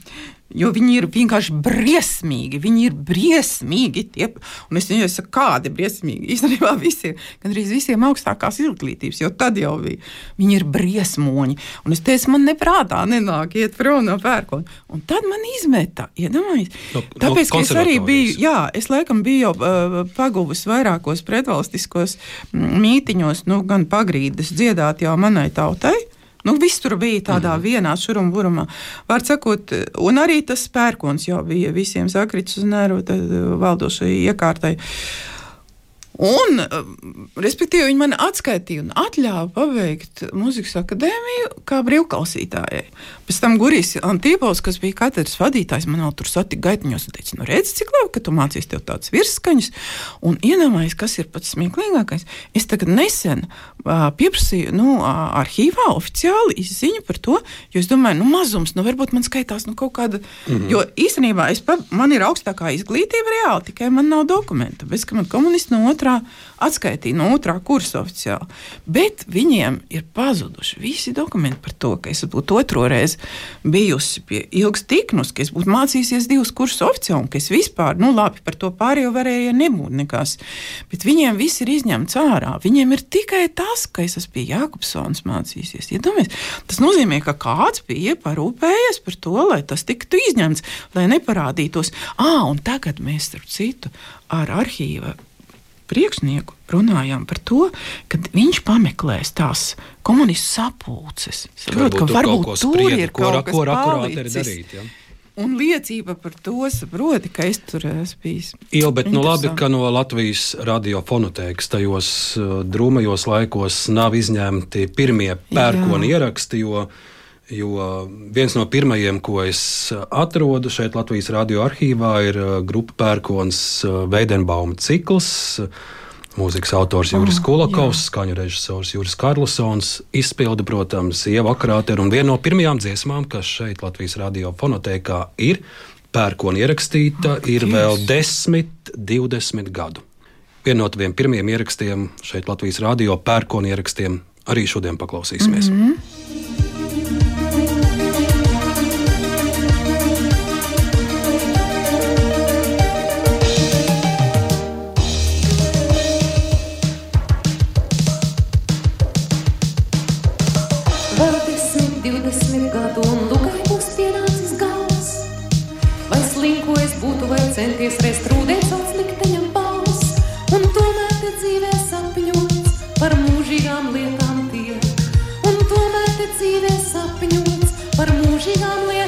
Speaker 3: Jo viņi ir vienkārši briesmīgi. Viņi ir briesmīgi. Tie, un es viņai saku, kādi briesmīgi. Īstenībā visiem, gandrīz visiem augstākās izglītības, jo tad jau bija. Viņi ir briesmoņi. Un es teicu, man neprātā nenāk iet prom no pērkona. Un tad man izmeta, iedomājieties.
Speaker 2: No-
Speaker 3: No,
Speaker 2: no
Speaker 3: Tāpēc, ka es arī biju, jā, es laikam biju jau uh, paguvis vairākos pretvalstiskos mītiņos, nu, gan pagrīdes dziedāt jau manai tautai. Nu, viss tur bija tādā mm. vienā šurumburumā. Var sakot, un arī tas pērkons jau bija visiem sakritis uz nervu tad, uh, valdošai iekārtai. Un, uh, respektīvi, viņi man atskaitīja un atļāva pabeigt muzikas akadēmiju kā brīvklausītājai. Pēc tam Guris Antīpos, kas bija katedras vadītājs, man vēl tur satika gaitiņos un teica, nu redz, cik labi, ka tu mācīsi tev tādas virsskaņas. Un iedomājies, kas ir pats smieklīgākais. Es tagad nesen uh, pieprasīju nu, uh, arhīvā oficiāli izziņu par to, jo es domāju, nu mazums, nu varbūt man skaitās nu, kaut kāda, mm -hmm. jo īstenībā pa, man ir augstākā izglītība reāli, tikai man nav dokumenta. Bez ka man komunisti no otrā atskaitīja, no otrā kursa oficiāli. Bet viņiem ir pazuduši visi dokumenti par to, ka es būtu otro reizi bijusi pie ilgas tiknus, ka es būtu mācījusies divus kursus oficiāli, un ka es vispār, nu labi, par to pārējo varēja nebūt nekas. Bet viņiem viss ir izņemts ārā. Viņiem ir tikai tas, ka es esmu pie Jākopsons mācījusies. Iedomājieties, tas nozīmē, ka kāds bija parūpējies par to, lai tas tiktu izņemts, lai neparādītos. Ah, un tagad mēs, starp citu, ar arhīva priekšnieku runājām par to, ka viņš pameklēs tās komunistu sapulces. Saprot, ka
Speaker 2: tur
Speaker 3: varbūt
Speaker 2: kaut ko
Speaker 3: tur ir kaut kas
Speaker 2: ko akurāti ir?
Speaker 3: Un liecība par to saproti, ka es tur esmu bijis.
Speaker 2: Jā, bet nu, labi, ka no Latvijas radiofonotēkas tajos uh, drūmajos laikos nav izņemti pirmie pērkoni ieraksti. Jo, jo viens no pirmajiem, ko es atrodu šeit Latvijas radioarkīvā, ir uh, grupa pērkons uh, Veidenbauma cikls. Mūzikas autors Juris oh, Kulakovs, skaņu režisors Juris Karlsons, izpildi, protams, Ieva Akrāte un viena no pirmajām dziesmām, kas šeit Latvijas radio fonotēkā ir pērkona ierakstīta, oh, ir vēl 10, 20 gadu. Viena no tiem pirmajiem ierakstiem šeit Latvijas radio pērkona ierakstiem arī šodien paklausīsimies. Mm -hmm.
Speaker 6: Par mūžīgām lietām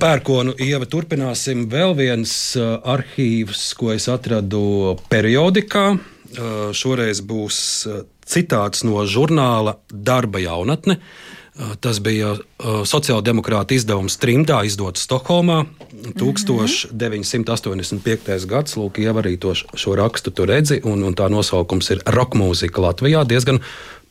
Speaker 2: pērkonu ieva turpināsim. Vēl viens uh, arhīvs, ko es atradu periodikā. Uh, šoreiz būs uh, citāts no žurnāla Darba jaunatne. Tas bija sociāldemokrāta izdevums trimdā, izdots Stokholmā. 1985. gads, lūk, jau arī to, š- šo rakstu tu redzi, un, un tā nosaukums ir roka mūzika Latvijā. Diezgan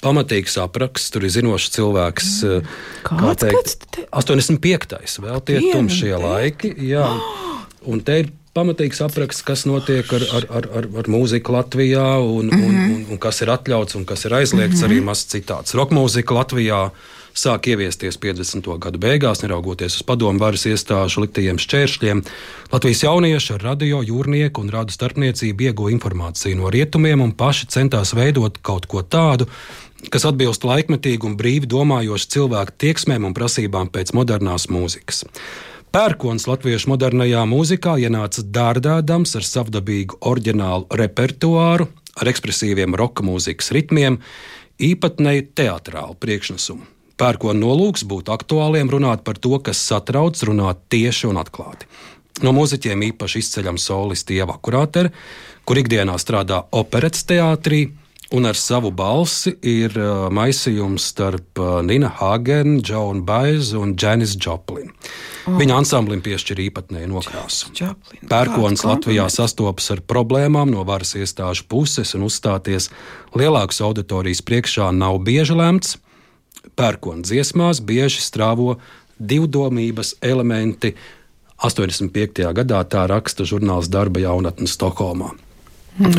Speaker 2: pamatīgs apraksts, tur ir zinošs cilvēks. uh, kā
Speaker 3: Kāds
Speaker 2: teikt,
Speaker 3: gads te-
Speaker 2: 85. vēl tie tumšie laiki. Jā. Un te ir pamatīgs apraksts, kas notiek ar, ar, ar, ar, ar mūziku Latvijā, un, mm -hmm. un, un, un kas ir atļauts un kas ir aizliegts. Mm -hmm. Arī mazs citāts. Roka mūzika Latvijā sāk ieviesties 50. gadu beigās, neraugoties uz padomu varas iestāžu liktajiem šķēršļiem. Latvijas jaunieši ar radio, jūrnieku un rādu starpniecību ieguva informāciju no rietumiem un paši centās veidot kaut ko tādu, kas atbilst laikmetīgu un brīvi domājošu cilvēku tieksmēm un prasībām pēc modernās mūzikas. Pērkons latviešu modernajā mūzikā ienāca dārdādams ar savdabīgu oriģinālu repertuāru, ar ekspresīviem roka mūzikas ritmiem, īpatnēju teātrālu priekšnesumu. Pērkona nolūks būt aktuāliem, runāt par to, kas satrauc, runāt tieši un atklāti. No mūziķiem īpaši izceļama solisti Ieva Kurātere, kur ikdienā strādā operetes teātrī, un ar savu balsi ir uh, maisījums starp uh, Nina Hagenu, Džonu Baizu un Janis Joplin. Oh. Viņa ansamblim piešķir īpatnēju nokrāsu. Pērkons Latvijā sastopas ar problēmām no varas iestāžu puses un uzstāties lielākas auditorijas priekšā nav bieži lemts. Pērkona dziesmās bieži strāvo divdomības elementi. 85. gadā tā raksta žurnāls Darba jaunatne Stokholmā.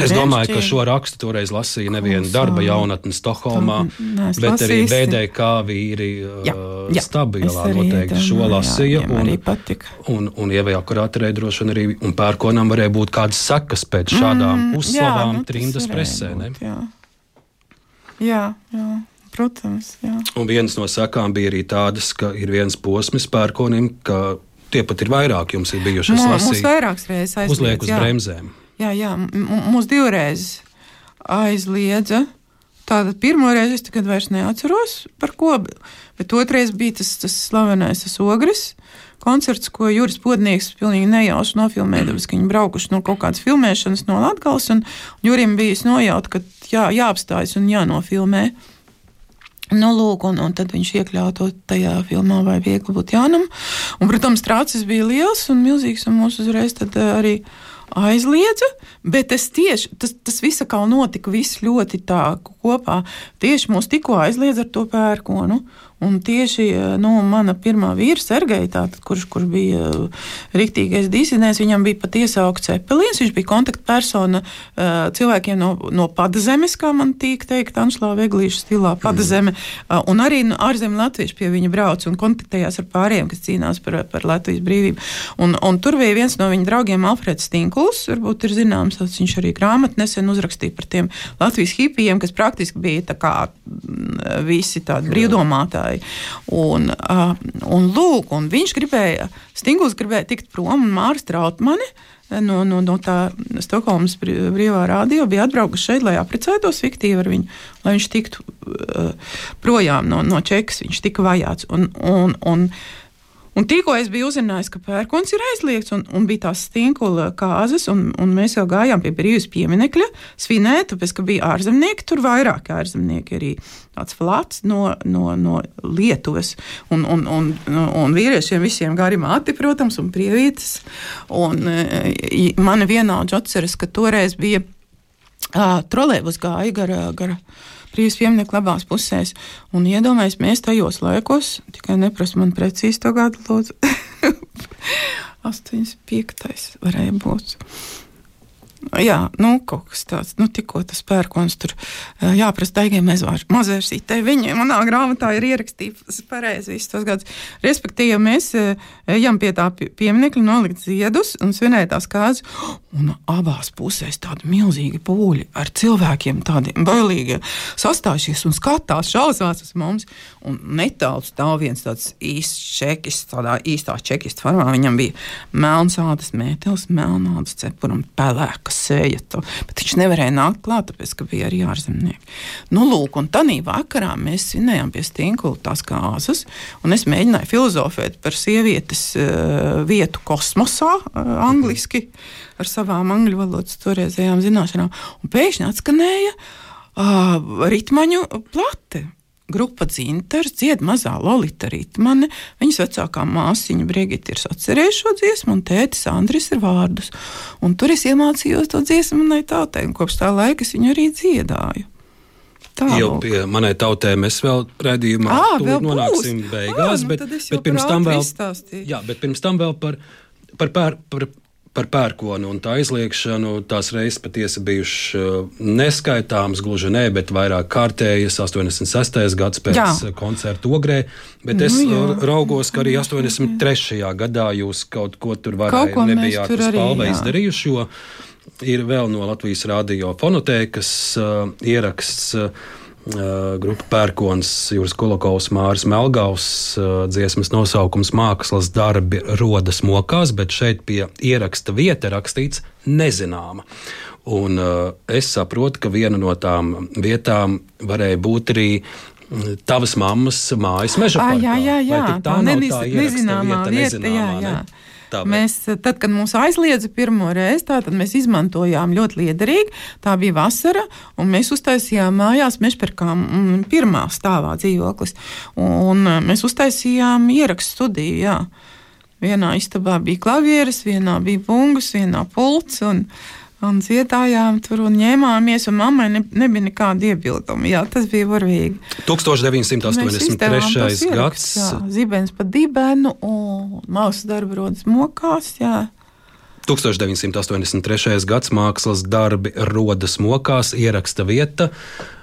Speaker 2: Es domāju, ka šo rakstu toreiz lasīja neviena darba jaunatne Stokholmā,
Speaker 3: To neesmu
Speaker 2: bet arī. BDK vīri
Speaker 3: Jā,
Speaker 2: uh,
Speaker 3: jā.
Speaker 2: stabilā
Speaker 3: Es arī
Speaker 2: noteikti šo
Speaker 3: jā,
Speaker 2: lasīja.
Speaker 3: patika.
Speaker 2: un, un ievējā kurāterē droši vien arī un pērkonam varēja būt kādas sekas pēc šādām mm, uzslavām
Speaker 3: nu, tas
Speaker 2: trimdas presē. ne?
Speaker 3: būt, Jā. jā, jā, protams. Jā.
Speaker 2: Un viens no sekām bija arī tādas, ka ir viens posms pērkonim, ka tie pat ir vairāk jums ir bijuši. Es lasīju,
Speaker 3: vairākas reizes aizliedz.
Speaker 2: uzliek uz
Speaker 3: jā.
Speaker 2: bremzēm.
Speaker 3: Jā, jā, m- m- mums divreiz aizliedza. Tātad pirmo reizi es tagad vairs neatceros par ko, bet- otrreiz bija tas, tas slavenais tas ogres koncerts, ko Juris Podnieks pilnīgi nejauši nofilmēja, tāpēc, ka viņi braukuši no kaut kādas filmēšanas no Latgales, un Jurim bija nojaut, ka jā, jāapstājas un jānofilmē. Nu, lūk, un, un tad viņš iekļāva to tajā filmā, vai viegli būt jaunam. Un, protams, trācis bija liels un milzīgs, un mūs uzreiz eh, arī aizliedza. Bet tas tieši tas, tas viss kā notika, viss ļoti tā kopā. Tieši mūs tikko aizliedza ar to pērkonu. Un tieši eh, nu, mana pirmā vīra, Sergeja, kurš, kurš bija eh, riktīgais disidents, viņam bija pat iesaukts cepelīns. Viņš bija kontaktpersona eh, cilvēkiem no, no Padazemes, kā man tīk teikt, Anšlā Veglīša stilā Padazeme. Mm. Un arī no ārzemju latvieši pie viņa brauc un kontaktējās ar pārējiem, kas cīnās par, par Latvijas brīvību. Un, un tur bija viens no viņa draugiem, Alfreds Stinkuls, varbūt ir zināms, tas viņš arī grāmatu nesen uzrakstīja par tiem Latvijas hipijiem, kas praktiski bija tā kā mm, visi tādi brīvdomātāji. Un, uh, un lūk, un viņš gribēja, Stinguls gribēja tikt prom, un Mārs Trautmani no, no, no tā Stokholmas brī- brīvā radio bija atbraukuši šeit, lai apprecētos fiktīvi ar viņu, lai viņš tiktu uh, projām no, no Čekas. Viņš tika vajāts. Un, un, un, Un tikko es biju uzzinājis, ka pērkons ir aizliegts, un, un bija tās stinkula kāzas, un, un mēs jau gājām pie brīvības pieminekļa svinēt, tāpēc, ka bija ārzemnieki, tur vairāk ārzemnieki arī tāds flats no, no, no Lietuvas, un, un, un, un vīriešiem visiem gari māti, protams, un prievītes. Un e, mani vienaudži atceras, ka toreiz bija uh, trolēbus gāja gara, gara brīvības pieminiektu abās pusēs. Un iedomājieties, mēs tajos laikos, tikai neprasa man precīzi to gadu, lūdzu. 85. varēja būt. Jā, nu, kaut kas tāds, nu, tikko tas pērkons tur jāprasa daigiem mazvērsītē. Viņa manā grāmatā ir ierakstīts pareizi visus tos gadus. Respektīvi, mēs ā, ejam pie tā pie- pieminekļa, nolikt ziedus un svinēt tās kāzas, un abās pusēs tādi milzīgi pūļi ar cilvēkiem tādiem bailīgiem sastājušies un skatās, šausmās uz mums. Un netālu stāv viens tāds īsts čekis, tādā īstā čekista formā. Viņam bija melns ādas mētelis, melnādas cepura un pelēka sēja. To, bet viņš nevarēja nākt klāt, tāpēc, ka bija arī ārzemnieki. Nu, lūk, un tādā vakarā mēs svinējām pie Stinkula tās kāzas, un es mēģināju filozofēt par sievietes uh, vietu kosmosā, uh, angliski, ar savām angļu valodas toreizējām zināšanām. Un pēkšņi atskanēja uh, ritmaņu plate. Grupa dzintars dzied mazā Lolita ritmane. Viņas vecākā māsiņa Brigita ir atcerējusi šo dziesmu, un tētis Andris ir vārdus. Un tur es iemācījos to dziesmu manai tautai, un kopš tā laika es viņu arī dziedāju. Tā
Speaker 2: Jo
Speaker 3: lūk.
Speaker 2: pie manai tautai mēs vēl
Speaker 3: Ā,
Speaker 2: tūlīt
Speaker 3: vēl būs?
Speaker 2: nonāksim beigās,
Speaker 3: Ā, nu
Speaker 2: bet,
Speaker 3: jau
Speaker 2: bet pirms
Speaker 3: par
Speaker 2: tam vēl, jā, bet pirms tam vēl par, par, pēr, par, par pērkonu un tā aizliekšanu. Tās reizes patiesi bijušas uh, neskaitāmas, gluži ne, bet vairāk kārtējas. 86. gads pēc
Speaker 3: Jā.
Speaker 2: jā. koncerta ogrē, bet es
Speaker 3: Nu, jā.
Speaker 2: nu, raugos, ka arī 83. gadā jūs kaut ko tur
Speaker 3: mēs
Speaker 2: nebijāt uz izdarījuši. jo Ir vēl no Latvijas radio fonotēkas uh, ieraksts. Uh, grupa Pērkons, Jūras Kolokovs, Māris Melgaus uh, dziesmas nosaukums Mākslas darbi rodas mokās, bet šeit pie ieraksta vieta rakstīts nezināma. Un uh, es saprotu, ka viena no tām vietām varēja būt arī mm, tavas mammas mājas meža
Speaker 3: Ah,
Speaker 2: parkā.
Speaker 3: jā, jā, jā.
Speaker 2: Vai tad tā nav
Speaker 3: nenis-
Speaker 2: tā ieraksta
Speaker 3: nezināmā
Speaker 2: vieta,
Speaker 3: vieta. Jā,
Speaker 2: nezināmā,
Speaker 3: jā.
Speaker 2: ne? Tā, vai-
Speaker 3: Mēs, tad, kad mūs aizliedza pirmo reizi, tā, tad mēs izmantojām ļoti liederīgi. Tā bija vasara, un mēs uztaisījām mājās mežparkā mm, pirmā stāvā dzīvoklis. Un eh, mēs uztaisījām ierakstu studiju. Jā. Vienā istabā bija klavieres, vienā bija bungas, vienā pults. Un, un dziedājām tur un ņēmāmies, un mammai ne, nebija nekāda iebilduma. Jā, tas bija varīgi.
Speaker 2: 1983. gads.
Speaker 3: Zibens pa dibenu un mākslas darba rodas mokās. Jā.
Speaker 2: 1983. gads mākslas darbi rodas mokās, ieraksta vieta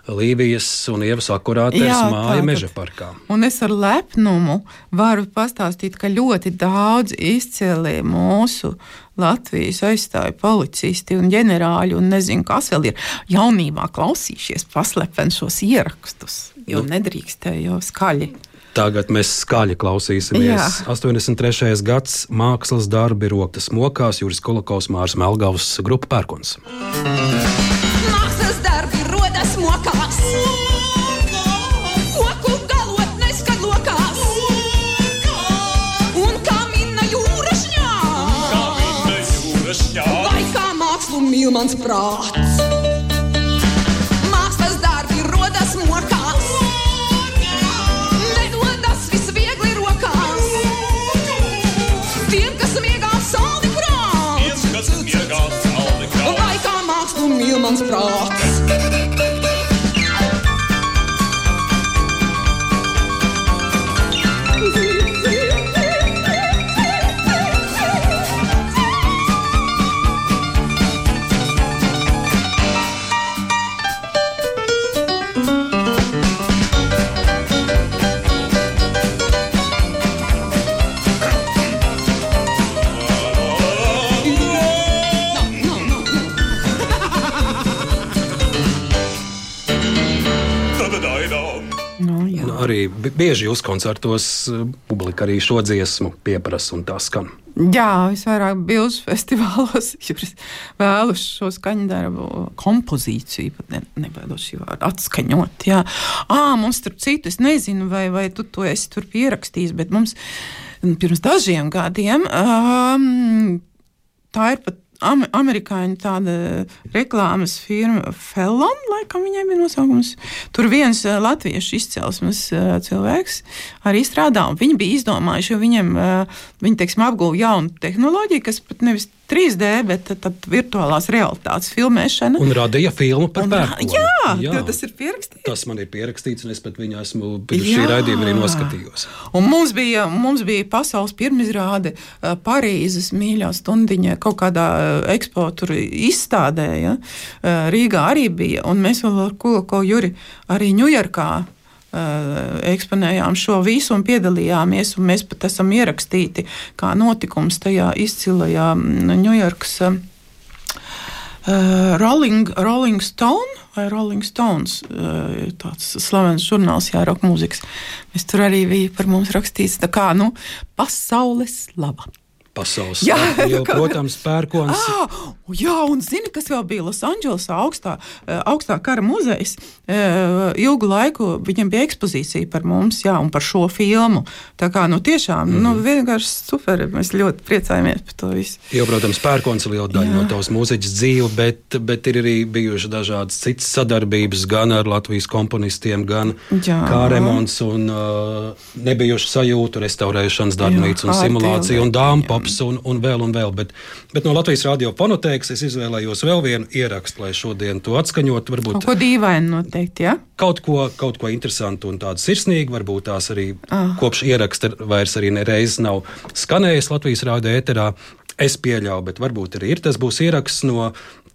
Speaker 2: Līvijas un Ievas akurātais
Speaker 3: Jā,
Speaker 2: māja meža parkā.
Speaker 3: Un es ar lepnumu varu pastāstīt, ka ļoti daudz izcēlīja mūsu Latvijas aizstāju policisti un ģenerāļi, un nezinu, kas vēl ir jaunībā klausījušies paslepeni šos ierakstus, jo
Speaker 2: Nu.
Speaker 3: nedrīkstēja jau skaļi.
Speaker 2: Tagad mēs skaļi klausīsimies.
Speaker 3: Jā.
Speaker 2: 83. gads mākslas darbi rokas mokās, Juris Kolokovs, Mārs Melgavs, grupa Pērkons.
Speaker 7: Mākslas darbi rodas mokās. Koku galotnes, kad
Speaker 2: sjömansbrak arī bi- bieži jūs koncertos eh, publika arī šo dziesmu pieprasa un tā skan.
Speaker 3: Jā, visvairāk bilžu festivālos ir vēlus šo skaņdarbu kompozīciju, pat ne, nebaidos šī vārda atskaņot. Jā, à, mums starp citu, es nezinu, vai, vai tu to esi tur pierakstījis, bet mums pirms dažiem gadiem um, tā ir pat am, amerikāņu tāda reklāmas firma Felon, laikam viņai bija nosaukums. Tur viens latviešu izcelsmes cilvēks arī strādā, un viņi bija izdomājuši, jo viņiem, viņi, teiksim, apguva jaunu tehnoloģiju, kas pat nevis 3D, bet tad, virtuālās realitātes filmēšana.
Speaker 2: Un radīja filmu par pērkonu.
Speaker 3: Jā, jā, tas ir pierakstīts.
Speaker 2: Tas man ir pierakstīts, un es pat viņu esmu pirms šī raidījuma arī noskatījos.
Speaker 3: Un mums bija, mums bija pasaules pirmizrāde uh, Parīzes mīļā stundiņā, kaut kādā ekspo tur izstādē. Ja? Uh, Rīgā arī bija, un mēs vēl ar Kulko Juri arī Ņujorkā eksponējām šo visu un piedalījāmies. Un mēs pat esam ierakstīti kā notikums tajā izcilajā mm, Ņujorkas. Uh, Uh, Rolling, Rolling Stone vai Rolling Stones tāds slavens žurnāls, jā, roka mūzikas. Mēs tur arī bija par mums rakstīts, tā kā, nu, pasaules laba.
Speaker 2: Pasaules
Speaker 3: Jā, kā-
Speaker 2: protams, pērkons.
Speaker 3: Ah, jā, un zini, kas vēl bija Losandželosā, augstā, augstā kara muzejs. Ilgu laiku viņam bija ekspozīcija par mums, jā, un par šo filmu. Tā kā, nu, tiešām, mm. nu, vienkārši super. Mēs ļoti priecājamies par to visu.
Speaker 2: Jo, protams, pērkons ir liela daļa
Speaker 3: Jā.
Speaker 2: no tavas mūziķis dzīves, bet, bet ir arī bijušas dažādas citas sadarbības gan ar Latvijas komponistiem, gan
Speaker 3: Jā.
Speaker 2: kā remonts un uh, nebijušu sajūtu, restaurēšanas darbnīca un
Speaker 3: Jā,
Speaker 2: simulācija un dāmas pops un, un vēl un vēl. Bet, bet no Latvijas radio fonotēkas es izvēlējos vēl vienu ierakstu, lai šodien to atskaņot. Varbūt
Speaker 3: Kaut ko dīvainu noteikti, jā?
Speaker 2: kaut ko, kaut ko interesantu un tādu sirsnīgu. Varbūt tās arī
Speaker 3: Ah.
Speaker 2: kopš ieraksta vairs arī nereiz nav skanējis Latvijas rādio ēterā. Es pieļauju, bet varbūt arī ir. Tas būs ieraksts no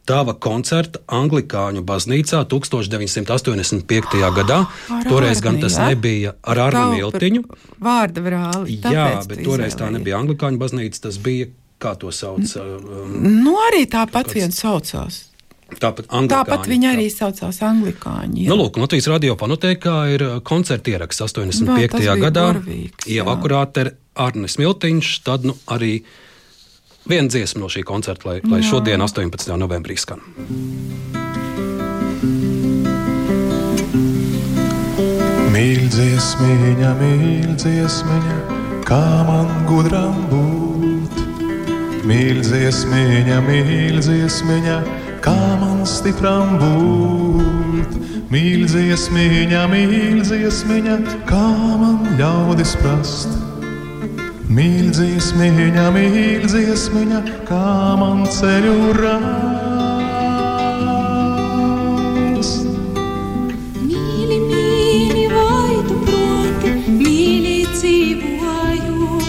Speaker 2: tava koncerta Anglikāņu baznīcā 1985. gadā.
Speaker 3: Ar
Speaker 2: Toreiz gan tas
Speaker 3: ja?
Speaker 2: nebija ar Arnu Miltiņu.
Speaker 3: Vārda brāli.
Speaker 2: Jā, bet toreiz tā
Speaker 3: izvēlējies.
Speaker 2: nebija Anglikāņu baznīca. Tas bija, kā to sauc, um,
Speaker 3: Nu, arī tāpat viens saucās.
Speaker 2: tāpat.
Speaker 3: Tāpat viņi arī saucās anglikāņi. jā.
Speaker 2: Nu, lūk, Latvijas radio panotēkā ir uh, koncerta ieraksts 85.
Speaker 3: Vai, tas bija
Speaker 2: gadā. Ieva
Speaker 3: jā.
Speaker 2: akurāte Arnis Miltiņš, tad nu, arī viena dziesma no šī koncerta, lai, lai šodien, 18. novembrī, skan.
Speaker 8: Mīldziesmiņa, mīldziesmiņa, kā man gudram būt. Mīldziesmiņa, mīldziesmiņa, kā man stipram būt. Mīldziesmiņa, mīldziesmiņa, kā man ļaudis prast. Mīldziesmiņa, mīldziesmiņa, kā man ceļu rast.
Speaker 4: Mīli, mīli, vai tu proti, mīli dzīvojot.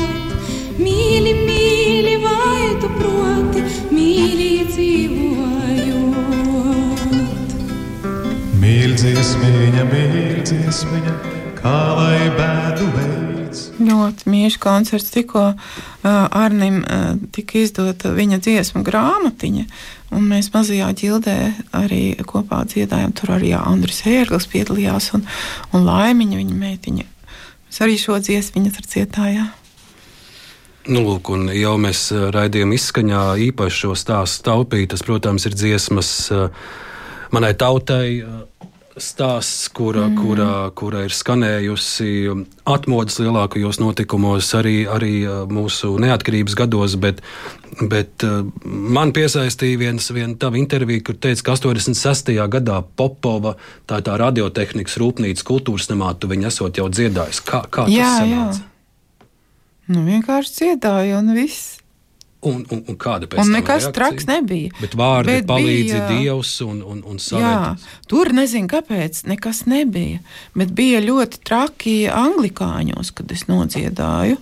Speaker 4: Mīli, mīli, vai tu proti, mīli dzīvojot.
Speaker 8: Mīldziesmiņa, mīldziesmiņa, kā lai bēdu veids.
Speaker 3: Ļoti mīļš koncerts. Tikko uh, Arnim uh, tika izdota viņa dziesmu grāmatiņa, un mēs mazajā ģildē arī kopā dziedājām. Tur arī Andris Hērgls piedalījās un, un Laimiņa, viņa meitiņa. Mēs arī šo dziesmu viņa tur cietājām.
Speaker 2: Nu, lūk, un jau mēs uh, raidījām izskaņā īpaši šo stāstu taupīt. Tas, protams, ir dziesmas uh, manai tautai. Stāsts, kura, mm. kura, kura ir skanējusi atmodas lielākajos notikumos, arī, arī mūsu neatkarības gados, bet, bet man piesaistīja viens, viena tava intervija, kur teica, ka 86. gadā Popova, tā ir tā radiotehnikas rūpnīca kultūras namā, tu viņu esot jau dziedājis. Kā, kā tas
Speaker 3: Jā, jā.
Speaker 2: sanāca?
Speaker 3: Nu, vienkārši dziedāja un viss.
Speaker 2: Un, un, un kāda pēc
Speaker 3: Un
Speaker 2: tam
Speaker 3: nekas
Speaker 2: reakcija?
Speaker 3: traks nebija.
Speaker 2: Bet vārdi
Speaker 3: Bet
Speaker 2: palīdzi
Speaker 3: bija-
Speaker 2: Dievs un, un, un
Speaker 3: Jā,
Speaker 2: savētas.
Speaker 3: tur nezinu, kāpēc nekas nebija. Bet bija ļoti traki anglikāņos, kad es nodziedāju.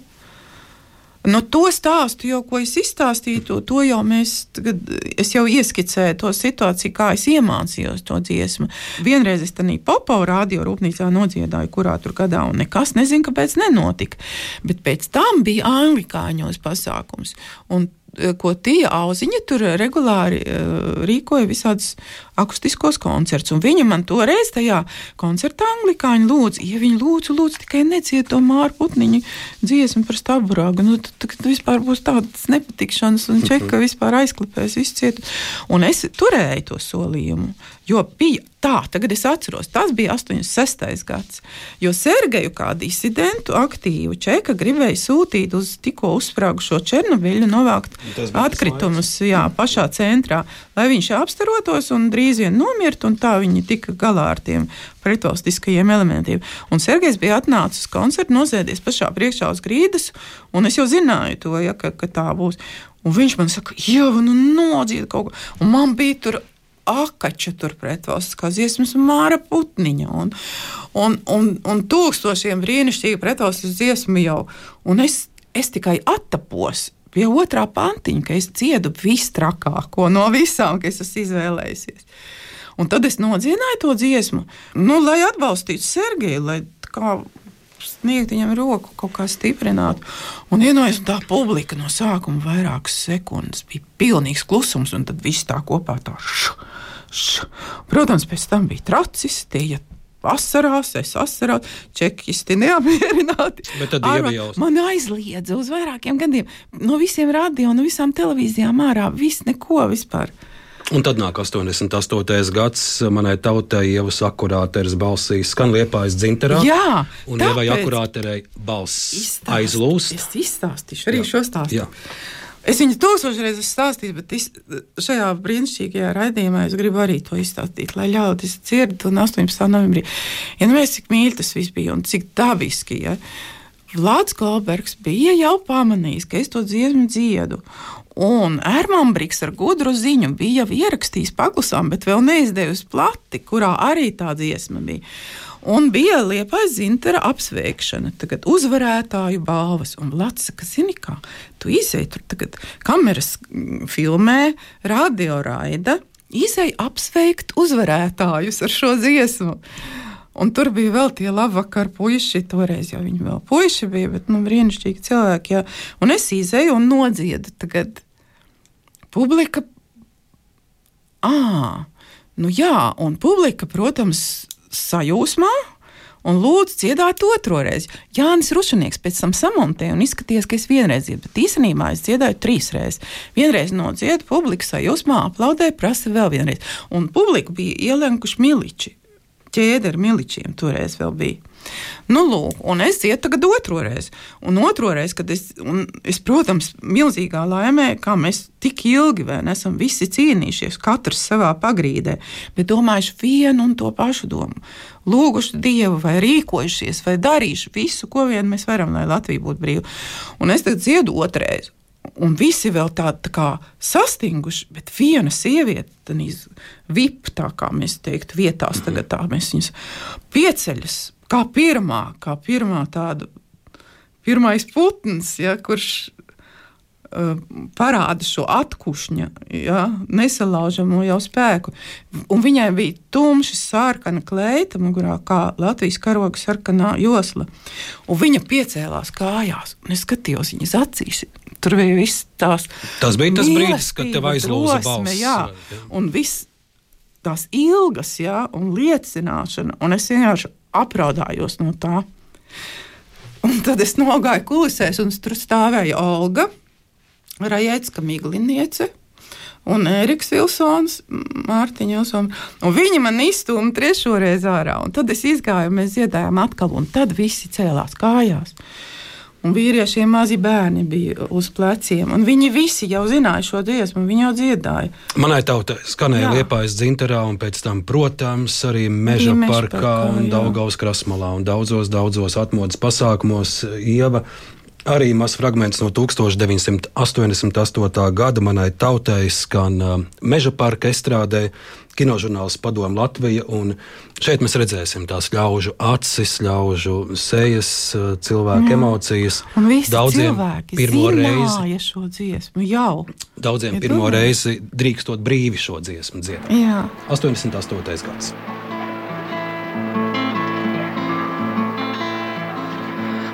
Speaker 3: Nu, to stāstu, jau, ko es izstāstīju, to, to jau mēs, tagad, es jau ieskicēju to situāciju, kā es iemācījos to dziesmu. Vienreiz es tādā popo radio rūpnīcā nodziedāju, kurā tur gadā, un nekas nezinu, kāpēc nenotika. Bet pēc tam bija anglikāņos pasākums. Un eh, ko Tija Auziņa tur regulāri uh, rīkoja visādus akustiskos koncertus. Un viņa man toreiz tajā koncertā anglikāņi lūdza, ja viņi lūdzu, lūdzu tikai neciet to māru putniņu dziesmu par staburāgu. Nu, tad, tad vispār būs tādas nepatikšanas un čeka vispār aizklipēs visu cietu. Un es turēju to solījumu, jo bija tā, tagad es atceros, tas bija 86. gads, jo Sergeju kā disidentu aktīvu čeka gribēja sūtīt uz tikko uzsprāgušo Černobiļu novākt atkritumus jā, pašā centrā, lai viņš apstarotos un drīz vien nomirtu, un tā viņi tika galā ar tiem pretvalstiskajiem elementiem. Un Sergejs bija atnācis uz koncertu, nosēdies pašā priekšā uz grīdas, un es jau zināju to, ja, ka, ka tā būs. Un viņš man saka, jau nu nodzied kaut ko, un man bija tur akača tur pretvalstiskās dziesmas māra putniņa. Un, un, un, un tūkstošiem brīnišķīgi pretvalstisku dziesmu jau. Un es, es tikai attapos pie otrā pantiņa, ka es dziedu visstrakāko no visām, kas esmu izvēlējusies. Un tad es nodziedāju to dziesmu, nu, lai atbalstītu Sergeju, lai kā sniegt viņam roku, kaut kā stiprināt. Un iedomājieties, tā publika no sākuma vairākas sekundes bija pilnīgs klusums, un tad viss tā kopā tā šu, šu. Protams, pēc tam bija tracis, tie ja asarās, es asarās, čekisti neapmierināti.
Speaker 2: Bet tad jau-
Speaker 3: Man aizliedza uz vairākiem gadiem no visiem radio, no visām televīzijām ārā, viss neko vispār.
Speaker 2: Un tad nāk 88. gads, manai tautai jau akurāteris balsīs, skan liepājas dzinterā.
Speaker 3: Jā,
Speaker 2: un Ievai
Speaker 3: tāpēc-
Speaker 2: akurāterei balss
Speaker 3: Izstāst-
Speaker 2: aizlūst.
Speaker 3: Es izstāstīšu arī.
Speaker 2: Jā.
Speaker 3: šo stāstu.
Speaker 2: Jā.
Speaker 3: Es viņu tūkstošreiz reizes stāstīju, bet es, šajā brīnišķīgajā raidījumā es gribu arī to izstāstīt, lai ļaudis dzird. Un 18. novembrī, ja nu mēs cik mīļi tas viss bija un cik dabiski, ja, Vlads Kalbergs bija jau pamanījis, ka es to dziesmu dziedu. Un Ermāns Briks ar gudru ziņu bija jau ierakstījis paklusām, bet vēl neizdevusi plati, kurā arī tā dziesma bija. Un bija liepais zintara apsveikšana, tagad uzvarētāju balvas. Un Latvijas saka, zini kā, tu izēji tur tagad kameras mm, filmē, radio raida, izēji apsveikt uzvarētājus ar šo dziesmu. Un tur bija vēl tie labvakar puiši, toreiz jau viņi vēl puiši bija, bet nu, brīnišķīgi cilvēki. Jā. Un es izēju un nodziedu tagad publika. À, nu jā, un publika, protams, sajūsmā. Un lūdzu, dziedāt otro reizi. Jānis Rušanieks pēc tam samontēja un izskatījās, ka es vienreiz dziedu, bet īstenībā es dziedāju trīs reizes. Vienreiz nodziedu, publika sajūsmā aplaudēja, prasa vēl vienreiz. Un publika bija ielenkuši miliči. Ķēde ar miličiem toreiz vēl bija. Nu, lūk, un es ietu tagad otro reizi. Un otro reizi, kad es, un es, protams, milzīgā laimē, kā mēs tik ilgi vien esam visi cīnījušies, katrs savā pagrīdē, bet domājuši vienu un to pašu domu. Lūguši Dievu, vai rīkojušies, vai darījuši visu, ko vien mēs varam, lai Latvija būtu brīva. Un es tagad dziedu otrreiz. Un visi vēl tādi tā kā sastinguši, bet viena sieviete, tad vip, tā kā mēs teiktu, vietās, tagad tā mēs viņus pieceļas kā pirmā, kā pirmā tāda, pirmais putns, ja, kurš uh, parāda šo atkušņa, ja, nesalaužamo jau spēku. Un viņai bija tumša, sarkana kleita, mugurā, kā Latvijas karoga sarkanā josla. Un viņa piecēlās kājās, un es skatījos viņas acīs. Tur bija viss tās.
Speaker 2: Tas bija tas brīdis, kad tev aizlūza balss.
Speaker 3: Jā. un viss tās ilgas, jā, un liecināšana, un es vienkārši apraudājos no tā. Un tad es nogāju kulisēs, un tur stāvēja Olga, Rajēcka Migliniece. Un Eriks Vilsons, Mārtiņa Vilsons. Un viņi man izstūma trešo reizi ārā. Tad es izgāju, mēs dziedājām atkal, un tad visi cēlās kājās. Un vīriešiem mazi bērni bija uz pleciem. Viņi visi jau zināja šo dziesmu, viņi jau dziedāja.
Speaker 2: Manai tautai skanēja liepais dzinterā, un pēc tam, protams, arī meža
Speaker 3: Meža
Speaker 2: parkā
Speaker 3: parkā,
Speaker 2: un. Daugaus krasmalā un daudzos, daudzos atmodas pasākumos. Ieva arī mazs fragments no 1988. gada manai tautai skan uh, meža parka estrādē. Kinožurnāls Padomu Latvija, un šeit mēs redzēsim tās ļaužu acis, ļaužu sejas, uh, cilvēku emocijas.
Speaker 3: Un visi
Speaker 2: Daudziem pirmo reizi
Speaker 3: šo dziesmu jau.
Speaker 2: Daudziem
Speaker 3: Ja
Speaker 2: pirmo reizi drīkstot brīvi šo dziesmu dziedāt.
Speaker 3: Jā.
Speaker 2: 88. gads.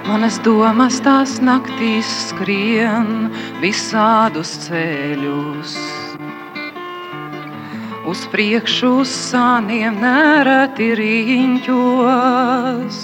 Speaker 9: Manas domas tās naktīs skrien visādus ceļus. Uz priekšu sāniem nereti riņķos.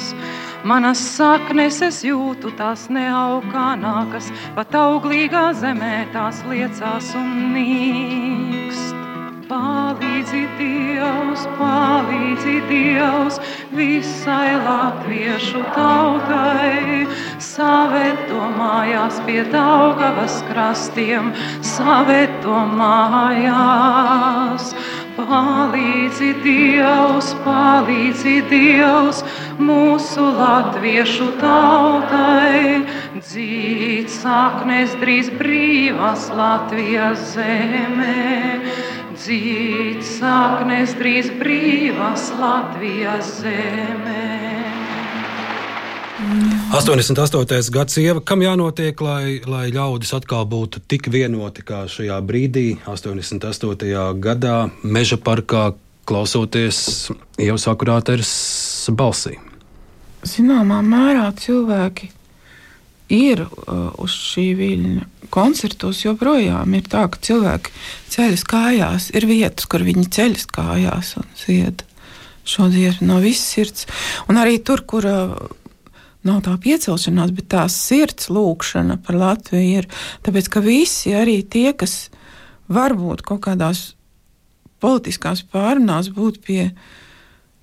Speaker 9: Manas saknes es jūtu, tās neaugānākas, pat auglīgā zemē tās liecās un nīkst. Palīdzi Dievs, palīdzi Dievs visai latviešu tautai. Saveto mājās pie Daugavas krastiem, saveto mājās. Palīdzi Dievs, palīdzi Dievs mūsu latviešu tautai. Dzīt saknes drīz brīvas Latvijas zemē. Dzīt saknes drīz brīvas Latvijas zemē.
Speaker 2: 88. gads sieva, kam jānotiek, lai, lai ļaudis atkal būtu tik vienoti kā šajā brīdī, 88. gadā, meža parkā, klausoties jau sakurāteres balsī.
Speaker 3: Zināmā mērā cilvēki ir uh, uz šī viļņa. Koncertos joprojām ir tā, ka cilvēki ceļas kājās, ir vietas, kur viņi ceļas kājās un dzied šo dziesmu no visas sirds. Un arī tur, kur uh, nav tā piecelšanās, bet tā sirds lūkšana par Latviju ir. Tāpēc, ka visi, arī tie, kas varbūt kaut kādās politiskās pārunās būtu pie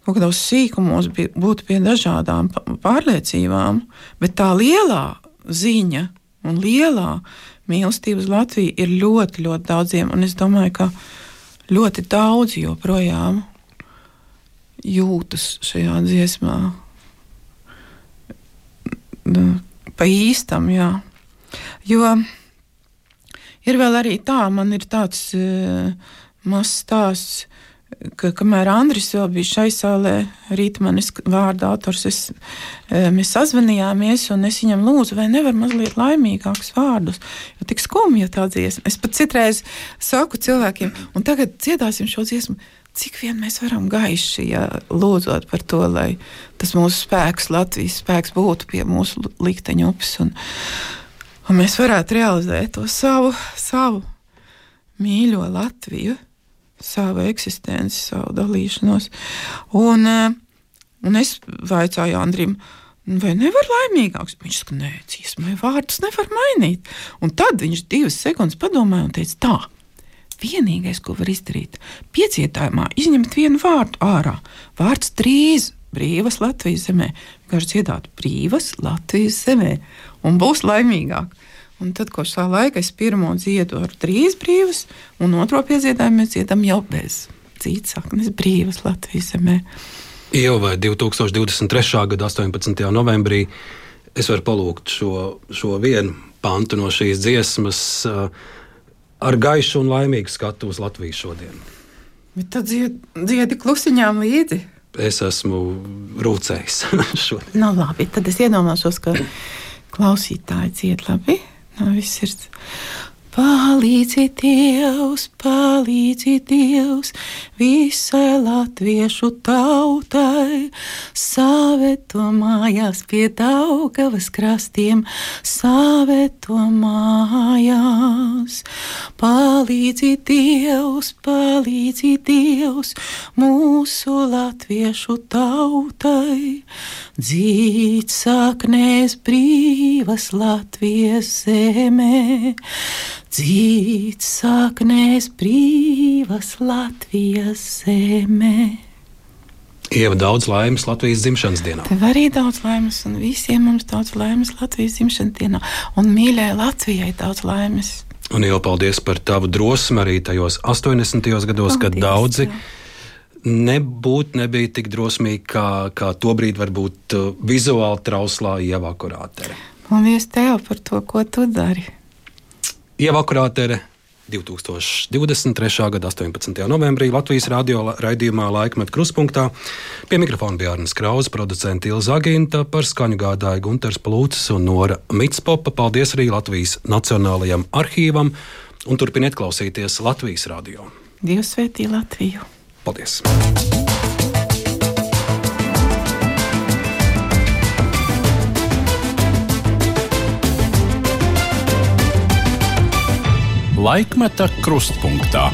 Speaker 3: kaut kādos sīkumos, būtu pie dažādām pārliecībām, bet tā lielā ziņa un lielā mīlestība uz Latviju ir ļoti, ļoti daudziem. Un es domāju, ka ļoti daudzi joprojām jūtas šajā dziesmā. Pa īstam, jā. Jo ir vēl arī tā, man ir tāds uh, mazs stāsts ka kamēr Andris vēl bija šai sālē, Rītmanis vārda autors, es, e, mēs sazvanījāmies, un es viņam lūdzu, vai nevar mazliet laimīgākus vārdus, jo tik skumja tā dziesma. Es pat citreiz saku cilvēkiem, un tagad dziedāsim šo dziesmu, cik vien mēs varam gaiši, ja lūdzot par to, lai tas mūsu spēks, Latvijas spēks būtu pie mūsu likteņa upes, un, un mēs varētu realizēt to savu, savu mīļo Latviju savu eksistenci, savu dalīšanos. Un, eh, un es vaicāju Andrim, vai nevar laimīgāks? Viņš saka, nē, dziesmai vārdus nevar mainīt. Un tad viņš divas sekundes padomāja un teica, tā. Vienīgais, ko var izdarīt, piecietājumā izņemt vienu vārdu ārā. Vārds drīz brīvas Latvijas zemē. Vienkārši dziedāt brīvas Latvijas zemē un būs laimīgāk. Un tad, kopš tā laika, es pirmo dziedu ar trīs brīvas, un otro piedziedājumu mēs dziedam jau bez cīņas saknes brīvas Latvijas zemē.
Speaker 2: Jau vai 2023. gada 18. novembrī es varu palūgt šo, šo vienu pantu no šīs dziesmas uh, ar gaišu un laimīgu skatu uz Latviju šodien.
Speaker 3: Bet tad dzied, dziedi klusiņām līdzi.
Speaker 2: Es esmu rūcējis šodien.
Speaker 3: Nu, labi, tad es iedomāšos, ka klausītāji dzied labi no visas sirds. Palīdzi Dievs, palīdzi Dievs visai latviešu tautai, saveto mājās pie Daugavas krastiem, saveto mājās. Palīdzi Dievs, palīdzi Dievs mūsu latviešu tautai, dzīt saknēs brīvas Latvijas zemē dzīt saknēs brīvas Latvijas zemē.
Speaker 2: Ieva daudz laimes Latvijas dzimšanas dienā.
Speaker 3: Tev arī daudz laimes, un visiem mums daudz laimes Latvijas dzimšanas dienā, un mīļai Latvijai daudz laimes.
Speaker 2: Un jau paldies par tavu drosmi arī tajos 80. gados, paldies, kad daudzi. Jā. Nebūt nebija tik drosmīgi, kā, kā tobrīd varbūt uh, vizuāli trauslā ievā kurātere.
Speaker 3: Paldies tev par to, ko tu dari.
Speaker 2: Ievakurātere 2023. gada 18. novembrī Latvijas radio raidījumā Laikmet Kruspunkta. Pie mikrofona bija Arnēs Krause, producents Ilza Aginta, par skaņu gādāja Gunters Plūcis un Nora Mitspopa. Paldies arī Latvijas Nacionālajam arhīvam un turpiniet klausīties Latvijas radio.
Speaker 3: Dievs svētī Latviju!
Speaker 2: Paldies!
Speaker 1: Laikmeta krustpunktā.